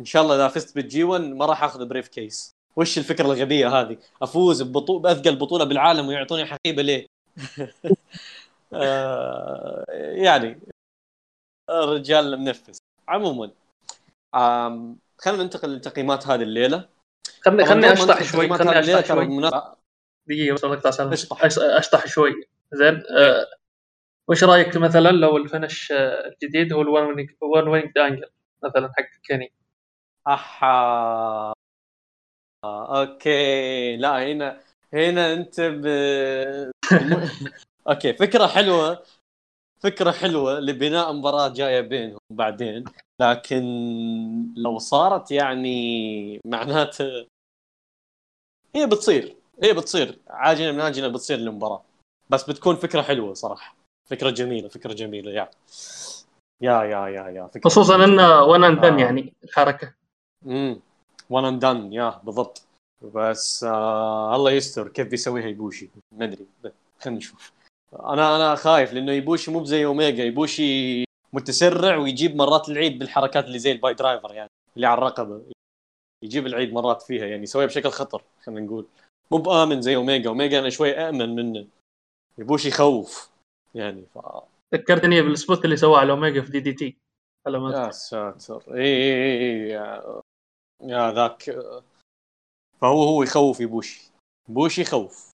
إن شاء الله إذا فزت بال G 1 ما راح أخذ briefcase. وش الفكرة الغبية هذه؟ أفوز ببطوله بأثقل بطولة بالعالم ويعطوني حقيبة ليه؟ آه، يعني الرجال منفس عموما خلينا ننتقل لتقييمات هذه الليلة. خلني خلني أشطح شوي خلني أشطح شوي. دقيقة بس اقطع سالفة. أشطح. شوي. زين أه وش رأيك مثلا لو ال finish آه، الجديد هو ال One Winged Winged Angel مثلا حق كيني؟ أحا. آه، أوكي. لا هنا هنا أنت ب... أوكي فكرة حلوة. فكرة حلوة لبناء مباراة جاية بينهم بعدين لكن لو صارت يعني معناته هي بتصير هي بتصير عاجلا من اجلا بتصير المباراة. بس بتكون فكرة حلوة صراحة. فكرة جميلة فكرة جميلة yeah. yeah yeah yeah yeah فكرة خصوصا. إنه one and آه. يعني الحركه امم one and done yeah بالضبط. بس آه الله يستر كيف بيسويها يبوشي. ما أدري خلينا نشوف. أنا أنا خايف لأنه يبوشي مو زي أوميجا يبوشي متسرع ويجيب مرات العيد بالحركات اللي زي ال piledriver يعني اللي على الرقبة. يجيب العيد مرات فيها يعني يسويها بشكل خطر خلينا نقول. مو بآمن زي أوميجا أوميجا أنا شوي آمن منه. يبوشي يخوف يعني ف ذكرتني بال spot اللي سواه على أوميجا في DDT. يا ساتر. اي اي اي yeah, yeah ذاك. فهو هو يخوف يبوشي. بوشي يخوف.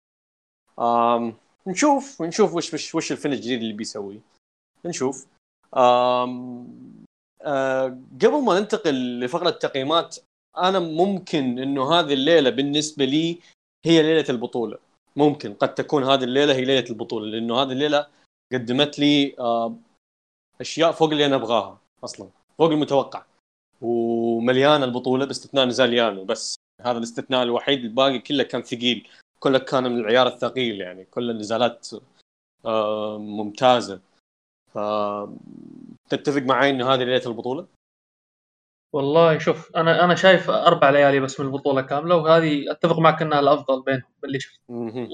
آم نشوف نشوف وش وش وش الفيلم الجديد اللي بيسويه نشوف. آم آه قبل ما ننتقل لفقرة التقييمات أنا ممكن إنه هذه الليلة بالنسبة لي هي ليلة البطولة. ممكن قد تكون هذه الليلة هي ليلة البطولة لأنه هذه الليلة قدمت لي آه أشياء فوق اللي أنا أبغاها أصلا فوق المتوقع. ومليانه البطولة باستثناء نزال يانو بس هذا الاستثناء الوحيد الباقي كله كان ثقيل. كله كان من العيار الثقيل يعني كل النزالات آه ممتازة. ف تتفق معي إنه هذه ليلة البطولة؟ والله شوف أنا أنا شايف أربع ليالي بس من البطولة كاملة وهذه أتفق معك إنها الأفضل بينهم باللي شفت.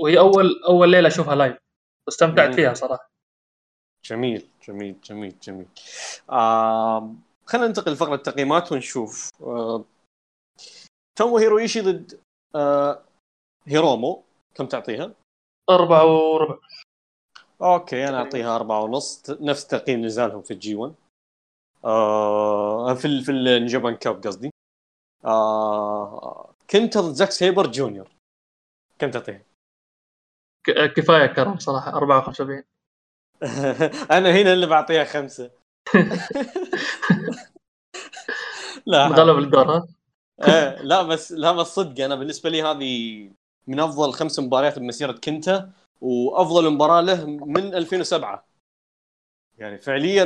وهي أول أول ليلة أشوفها live واستمتعت فيها صراحة. جميل جميل جميل جميل. آه خلينا ننتقل لفقرة التقييمات ونشوف. آه توموهيرو ايشي ضد آه هيرومو كم تعطيها؟ أربعة وربع. أوكي أنا أعطيها أربعة ونص. نفس تقييم نزالهم في ال G 1 آه في ال في ال New Japan Cup قصدي. آه كنت زاك سيبر جونيور. كم تعطيها؟ كفاية كرم صراحة 74 أنا هنا اللي بعطيها خمسة. لا مغلب الدور ها؟ إيه لا بس لا بس صدق أنا بالنسبة لي هذه من أفضل خمس مباريات بمسيرة كنتا وأفضل مباراة له من 2007 يعني فعليا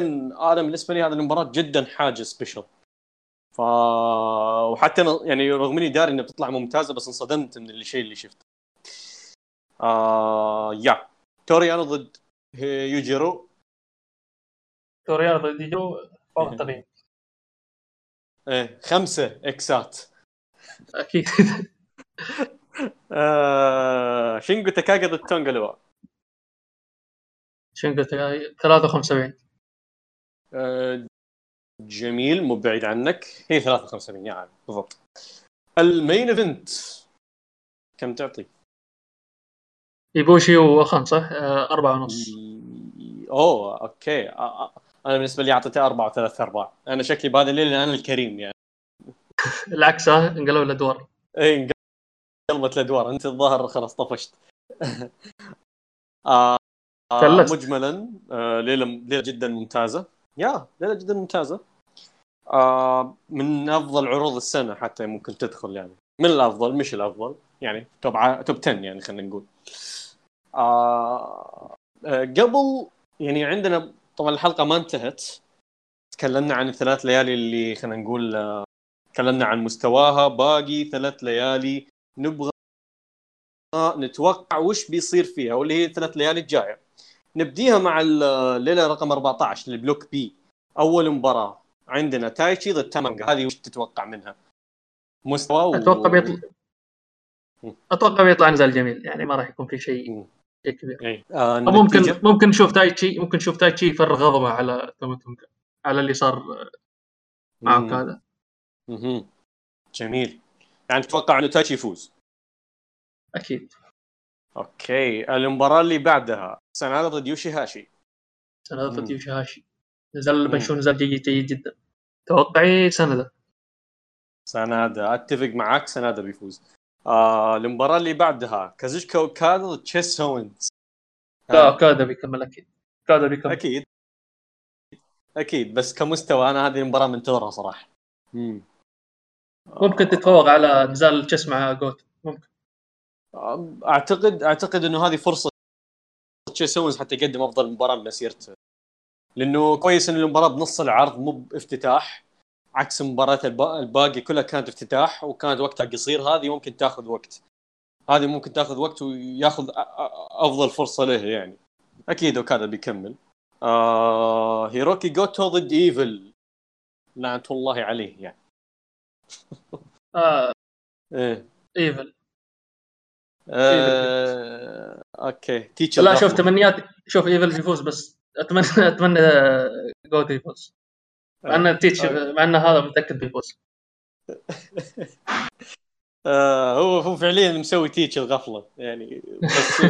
أنا بالنسبة لي هذه المباراة جدا حاجة special ف وحتى يعني رغم إني داري انها بتطلع ممتازة بس انصدمت من الشيء اللي شفته. آه يا. تورو يانو ضد يوجيرو. توريانو ضد يوجيرو فوق التقييم إيه خمسة إكسات. أكيد. آه شينجو تاكاغي ضد تانغا لوا شينجو تاكاغي 73 آه جميل مو بعيد عنك. هي 73 يعني بالضبط. ال main event كم تعطي؟ إيبوشي وأوخان صح؟ آه، أربعة ونص. أوه أوكي. أنا بالنسبة لي أعطيته أربعة وثلاث ارباع أنا شكلي بهذا الليل أنا الكريم يعني. العكس ها؟ انقلبوا الأدوار. اي انقلبت الادوار انت الظاهر خلاص طفشت. آه آه مجملا آه ليلة ليلة جدا ممتازة. يا ليلة جدا ممتازة. آه من أفضل عروض السنة حتى ممكن تدخل يعني. من الأفضل مش الأفضل يعني توب ع... توب 10 يعني خلينا نقول. آه آه قبل يعني عندنا طبعا الحلقة ما انتهت. تكلمنا عن الثلاث ليالي اللي خلينا نقول آه تكلمنا عن مستواها. باقي ثلاث ليالي نبغى نتوقع وش بيصير فيها واللي هي الثلاث ليالي الجاية. نبديها مع الليلة رقم 14 ال block B. أول مباراة عندنا تايتشي ضد تاما تونجا هذه وش تتوقع منها؟ مستوى و... أتوقع بيطلع أتوقع بيطلع نزال جميل. يعني ما راح يكون في شيء شيء كبير. أي. آه ممكن ممكن نشوف تايتشي ممكن نشوف تايتشي يفرغ غضبه على على اللي صار معك هذا. جميل. يعني تتوقع إنه تايتشي يفوز؟ أكيد. أوكي المباراة اللي بعدها سنادا ضد يوشي هاشي. سنادا ضد يوشي هاشي. نزل بنشوف نزال جيد جيد جدا. توقعي سنادا سنادا أتفق معك سنادا بيفوز. آه المباراة اللي بعدها كازوتشيكا اوكادا ضد تشيس اوينز. لا اوكادا بيكمل أكيد. اوكادا بيكمل. أكيد. أكيد بس كمستوى أنا هذه المباراة منتظرها صراحة. مم. ممكن تتفوق على نزال تشيس مع جوتو. ممكن. اعتقد أعتقد إنه هذه فرصة تشيس اوينز حتى يقدم أفضل مباراة بمسيرته لأنه كويس إن المباراة بنص العرض مو بافتتاح عكس مباراة الباقي كلها كانت افتتاح وكانت وقتها قصير هذه ممكن تاخذ وقت. هذه ممكن تاخذ وقت وياخذ أفضل فرصة له يعني. أكيد وكذا بيكمل. آه هيروكي جوتو ضد إيفل. لعنة الله عليه يعني. آه. إيه. إيفل. آه... أوكي. تيتشر لا شوف تمنيات شوف إيفل بيفوز بس اتمنى أتمنى جوت يفوز. مع ان تيتشر مع ان هذا متأكد بيفوز آه هو هو فعليا مسوي تيتش الغفله يعني بس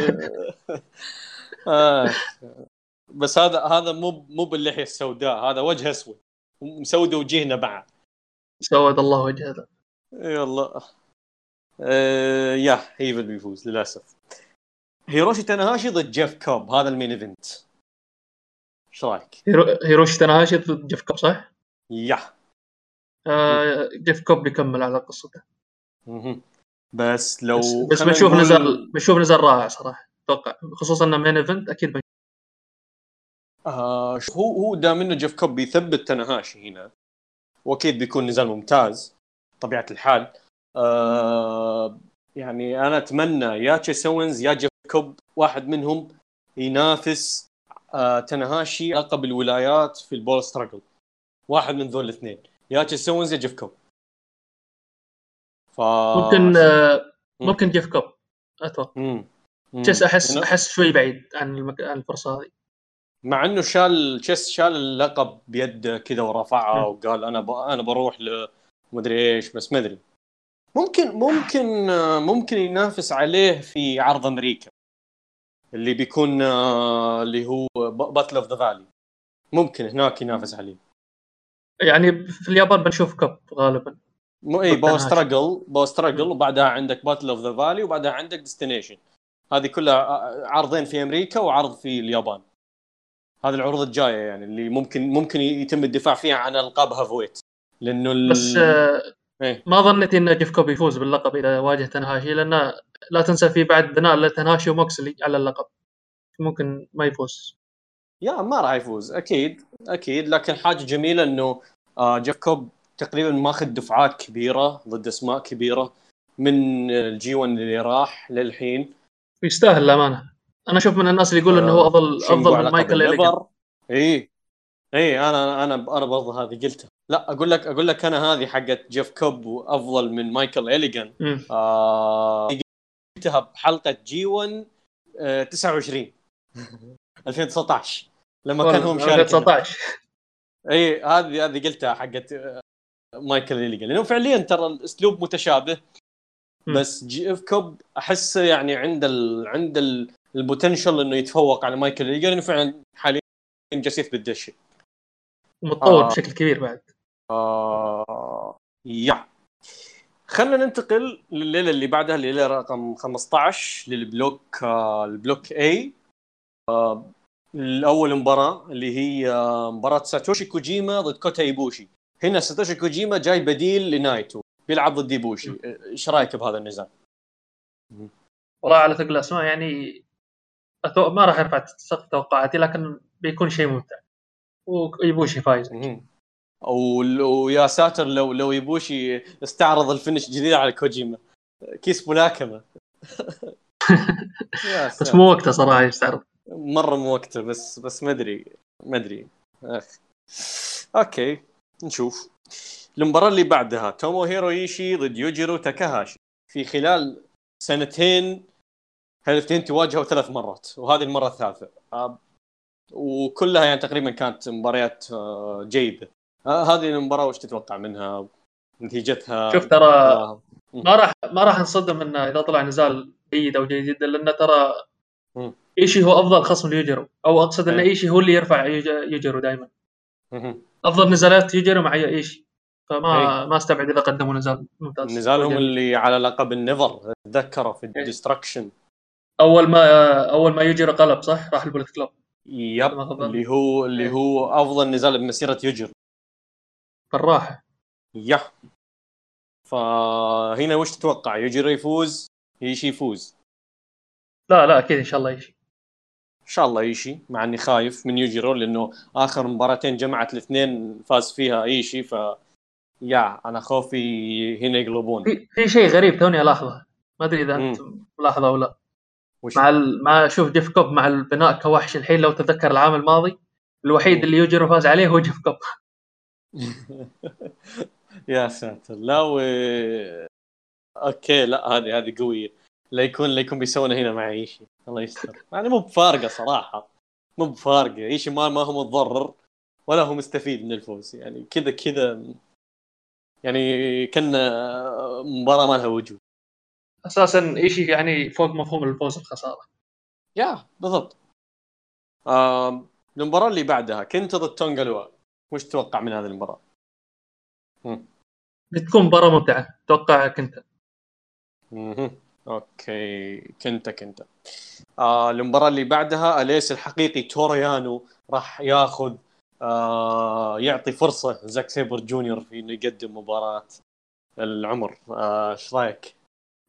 آه بس هذا هذا مو مو باللحيه السوداء هذا وجه أسود. مسود وجهنا بعد. سود الله وجهه يلا آه يا هيفل بيفوز للأسف هيروشي تاناهاشي ضد جيف كوب هذا المين إيفنت إيش رأيك؟ هيرو... هيروشي تناهاشي ضد جيف كوب صح؟ yeah آه جيف كوب بيكمل على قصته. بس لو بس, بنشوف نقول- نزال بنشوف نزال رائع صراحة أتوقع خصوصا انه main event أكيد بنشوف. آه هو هو دام إنه جيف كوب بيثبت تناهاشي هنا وأكيد بيكون نزال ممتاز طبيعة الحال. آه يعني أنا أتمنى يا تشيس أوينز يا جيف كوب واحد منهم ينافس آه تناهاشي لقب الولايات في البول ستراجل. واحد من ذول الاثنين. يا تشيس أوينز يا جيف كوب ف ممكن آه مم. ممكن جيف كوب أتوقع. تشيس أحس أحس شوي بعيد عن المك... عن الفرصة هذه. مع إنه شال تشيس شال اللقب بيده كذا ورفعها مم. وقال أنا ب... أنا بروح ل مدري إيش بس ما أدري. ممكن ممكن ممكن ينافس عليه في عرض أمريكا. اللي بيكون اللي هو باتل اوف ذا فالي ممكن هناك ينافس عليه. يعني في اليابان بنشوف كوب غالبا. مو إي بو تنهاشي. ستراجل بو ستراجل وبعدها عندك باتل اوف ذا فالي وبعدها عندك ديستنيشن هذه كلها عرضين في أمريكا وعرض في اليابان. هذه العروض الجاية يعني اللي ممكن ممكن يتم الدفاع فيها عن ألقاب هافويت. لأنه ال... بس آه إيه. ما ظنيت إن جيف كوب يفوز باللقب إذا واجه تنهاشي لأن لا تنسى في بعد بناء لتنهاشي وموكسلي على اللقب. ممكن ما يفوز. يا ما راح يفوز أكيد أكيد. لكن حاجة جميلة إنه آه جيف كوب تقريبا ماخذ دفعات كبيرة ضد أسماء كبيرة من الجي 1 اللي راح للحين. يستاهل الأمانة. أنا أشوف من الناس اللي يقول إنه هو افضل شينجو أفضل على من مايكل إليجان. الليفر. اي اي أنا أنا أنا برضه هذه قلتها. لا أقول لك أقول لك أنا هذه حقت جيف كوب وأفضل من مايكل إلجن. مم. آه قلتها بحلقة G 1 آه 29 2019 لما كان هو مشارك 2019 اي هذه هذه قلتها حقت آه، مايكل إلجن لأنه فعليا ترى الأسلوب متشابه. بس جيف كوب أحسه يعني عند ال... عند ال... ال potential إنه يتفوق على مايكل إلجن لأنه فعلا حاليا جالس يثبت الشيء ومتطور آه. بشكل كبير بعد آه... yeah خلينا ننتقل لليلة اللي بعدها الليلة رقم 15 لل block آه ال block A آه الأول مباراة اللي هي آه، مباراة ساتوشي كوجيما ضد كوتا إيبوشي هنا ساتوشي كوجيما جاي بديل لنايتو بيلعب ضد إيبوشي إيش رأيك بهذا النزال؟ والله على ثقل الأسماء يعني. ما راح ارفع سقف توقعاتي لكن بيكون شيء ممتع. وإيبوشي فايز. ويا ساتر لو لو إيبوشي استعرض ال finish جديد على كوجيما. كيس ملاكمة. بس. مو وقته صراحة يستعرض. مرة مو وقته بس بس ما ادري ما أدري. أخ. okay نشوف. المباراة اللي بعدها توموهيرو إيشي ضد يوجيرو تاكاهاشي. في خلال سنتين هالاثنين تواجهوا ثلاث مرات وهذه المرة الثالثة آه، وكلها يعني تقريبا كانت مباريات آه، جيدة آه، هذه المباراة وش تتوقع منها نتيجتها شوف ترى آه، ما راح ما راح نصدم انه إذا طلع نزال جيد أو جيد جدا لأن ترى. إيشي هو أفضل خصم ليوجيرو أو أقصد إن إيه. إيشي هو اللي يرفع يوج- يوجيرو دائما. أفضل نزالات يوجيرو مع إيشي فما إيه. ما أستبعد إذا قدموا نزال ممتاز نزالهم. اللي على لقب النيفر تذكره في. الديستركشن أول ما أول ما يوجيرو قلب صح؟ راح البوليت كلوب. يب. اللي هو اللي إيه. هو أفضل نزال بمسيرة يجر بالراحه يا فهنا وش تتوقع؟ يجر يفوز ايشي يفوز. لا لا أكيد إن شاء الله ايشي إن شاء الله ايشي مع إني خايف من يوجيرو لأنه آخر مباراتين جمعت الاثنين فاز فيها ايشي ف yeah أنا خوفي هنا يقلبون. في في شيء غريب توني ألاحظه. ما أدري إذا. انت ملاحظة أو لا. وش مع ال... مع شوف جيف كوب مع البناء كوحش الحين لو تذكر العام الماضي الوحيد. اللي يوجيرو فاز عليه هو جيف كوب. يا ساتر. لا و okay لا هذه هذه قوية. لا يكون لا يكون بيسوونها هنا مع ايشي الله يستر. يعني مو بفارقة صراحة. مو بفارقة. ايشي ما ما هو متضرر ولا هو مستفيد من الفوز. يعني كذا كذا يعني كأن مباراة ما لها وجود. أساسا إيشي يعني فوق مفهوم الفوز والخساره يا بالضبط. المباراة اللي بعدها كنت ضد تونغالوا. وش تتوقع من هذه المباراة؟ بتكون مباراة ممتعة أتوقع كنت. مهم. okay كنت كنت. آه المباراة اللي بعدها أليس الحقيقي تورو يانو راح ياخذ آه يعطي فرصة زاك سيبر جونيور في إنه يقدم مباراة العمر. آه، إيش رأيك؟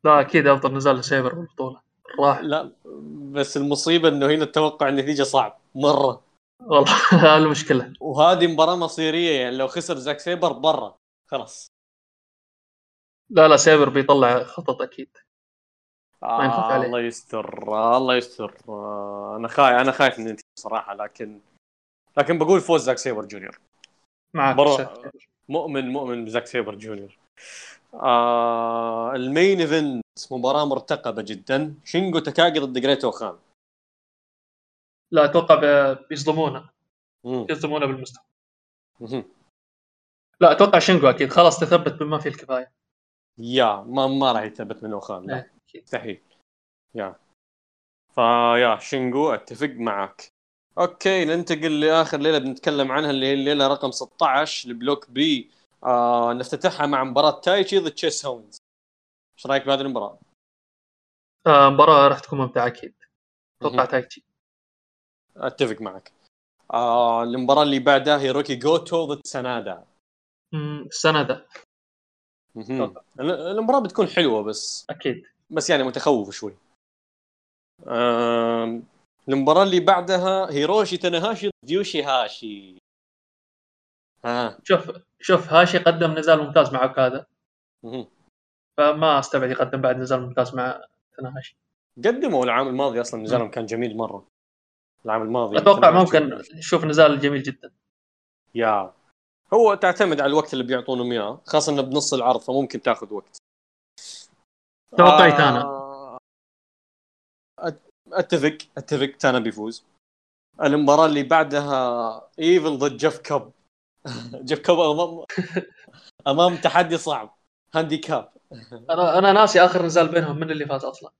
لا أكيد أفضل نزال لسيبر بالبطولة. راح. لا بس المصيبة إنه هنا التوقع النتيجه صعب. مرة. والله هذه المشكلة. وهذه مباراة مصيرية يعني لو خسر زاك سيبر برا. خلاص. لا لا سيبر بيطلع خطط أكيد. ما ينخاف آه عليه. الله يستر. آه الله يستر. آه أنا خايف أنا خايف من النتيجة صراحة لكن لكن بقول فوز زاك سيبر جونيور. معك. مؤمن مؤمن بزاك سيبر جونيور. آه ال main event مباراة مرتقبة جدا. شينجو تاكاغي ضد جريت او خان. لا أتوقع ب- بيصدمونا مم. يصدمونا بالمستوى. لا أتوقع شينجو أكيد. خلاص تثبت بما فيه الكفاية. يا ما ما راح يثبت منه خان. لا إيه،. مستحيل yeah. ف yeah شينجو أتفق معك. okay ننتقل لآخر ليلة بنتكلم عنها اللي هي الليلة رقم 16 ال block B. آه نفتتحها مع مباراة تايتشي ضد تشيس اونز إيش رأيك بهذه المباراة؟ آه مباراة راح تكون ممتعة أكيد. أتوقع. تايتشي أتفق معك. آه المباراة اللي بعدها هيروكي جوتو ضد سنادا. ال- المباراة بتكون حلوة بس أكيد. بس يعني متخوف شوي. آم، المباراة اللي بعدها هيروشي تاناهاشي ضد يوشي هاشي شوف شوف هاشي قدم نزال ممتاز مع اوكادا. فما استبعد يقدم بعد نزال ممتاز مع تناهاشي قدموا العام الماضي أصلا نزالهم كان جميل مرة. العام الماضي أتوقع. ممكن نشوف نزال جميل جدا. yeah. هو تعتمد على الوقت اللي بيعطونهم إياه خاصة انه بنص العرض فممكن تاخذ وقت. توقعي تانا آه، أت- أتفق أتفق تانا بيفوز. المباراة اللي بعدها إيفل ضد جيف كوب. جيف كوب امام أمام تحدي صعب. handicap. أنا أنا ناسي آخر نزال بينهم من اللي فاز أصلا؟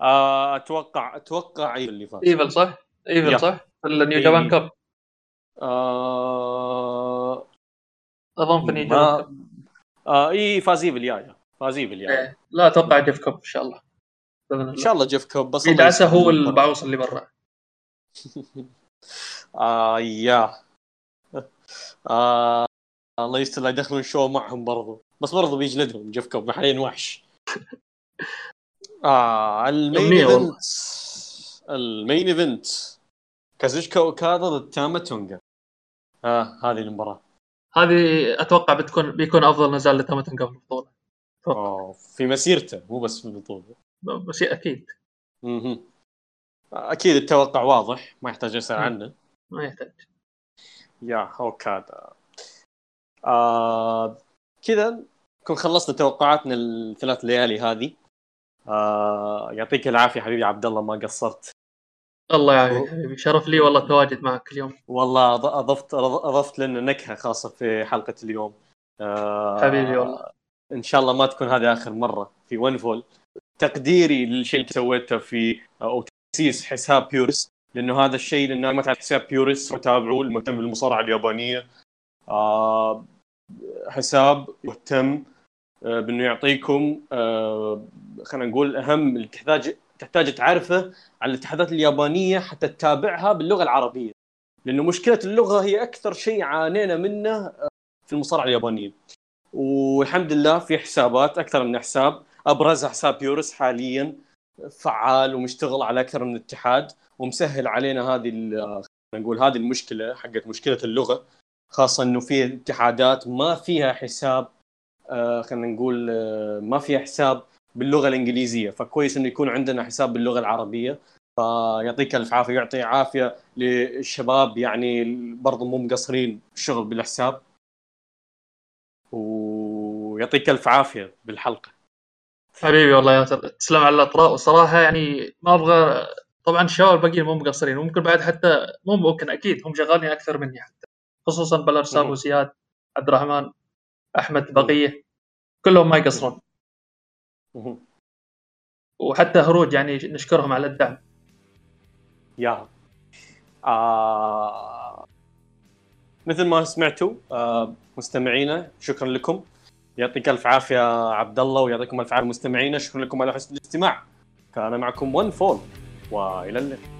آه، أتوقع أتوقع إيفل اللي فاز إيفل صح؟ إيفل صح؟ في النيو. جابان كاب آه أظن في النيو جابان كاب آه إي فاز إيفل yeah فاز إيفل yeah. إيه. لا أتوقع جيف كوب إن شاء الله. إن شاء الله جيف كوب بس يدعسه هو. البعوص اللي برا. آه yeah. آه الله يستر لا يدخلون شو معهم برضو. بس برضو بيجلدهم جيف كوب حاليا وحش. آه ال main. event. ال main event. كازوشكا اوكادا ضد تاما تونجا. آه هذه المباراة. هذه أتوقع بتكون بيكون أفضل نزال لتاما تونجا في البطولة. أوه في مسيرته مو بس في البطولة. بس أكيد. مهم. أكيد التوقع واضح ما يحتاج أسأل مم. عنه. ما يحتاج. يا اوكادا آه كذا نكون خلصنا توقعاتنا الثلاث ليالي هذه. آه يعطيك العافية حبيبي عبد الله ما قصرت. الله يعافيك حبيبي شرف لي والله التواجد معك اليوم والله اضفت أضفت لنا نكهة خاصة في حلقة اليوم. آه حبيبي والله. إن شاء الله ما تكون هذه آخر مرة في ون فول. تقديري للشيء اللي سويته في أو تأسيس حساب بيورس لأنه هذا الشيء لأنه ما تعرف حساب بيورس وتابعوه المهتم بالمصارعة اليابانية. آه حساب مهتم آه بأنه يعطيكم آه خلينا نقول أهم اللي تحتاج تحتاج تعرفه عن الاتحادات اليابانية حتى تتابعها باللغة العربية. لأنه مشكلة اللغة هي أكثر شيء عانينا منه آه، في المصارعة اليابانية. والحمد لله في حسابات أكثر من حساب ابرزها حساب يورس حاليا. فعال ومشتغل على أكثر من اتحاد ومسهل علينا هذه نقول هذه المشكلة حقت مشكلة اللغة خاصة إنه في اتحادات ما فيها حساب آه، خلينا نقول آه، ما فيها حساب باللغة الإنجليزية فكويس إنه يكون عندنا حساب باللغة العربية فيعطيك الف عافية يعطي عافية للشباب يعني برضو مو مقصرين بالشغل بالحساب ويعطيك الف عافية بالحلقة. حبيبي والله يا ياسر تسلم على الأطراء. والصراحه يعني ما أبغى طبعا الشباب الباقيين مو مقصرين وممكن بعد حتى مو ممكن أكيد هم شغالين أكثر مني حتى خصوصا بلرساب. وزياد عبد الرحمن أحمد بقية كلهم ما يقصرون. وحتى هروج يعني نشكرهم على الدعم. يا. آه مثل ما سمعتوا آه مستمعينا شكرا لكم. يعطيك ألف عافية عبد الله ويعطيكم ألف عافية مستمعينا شكرا لكم على حسن الاستماع. كان معكم ون فول وإلى اللقاء.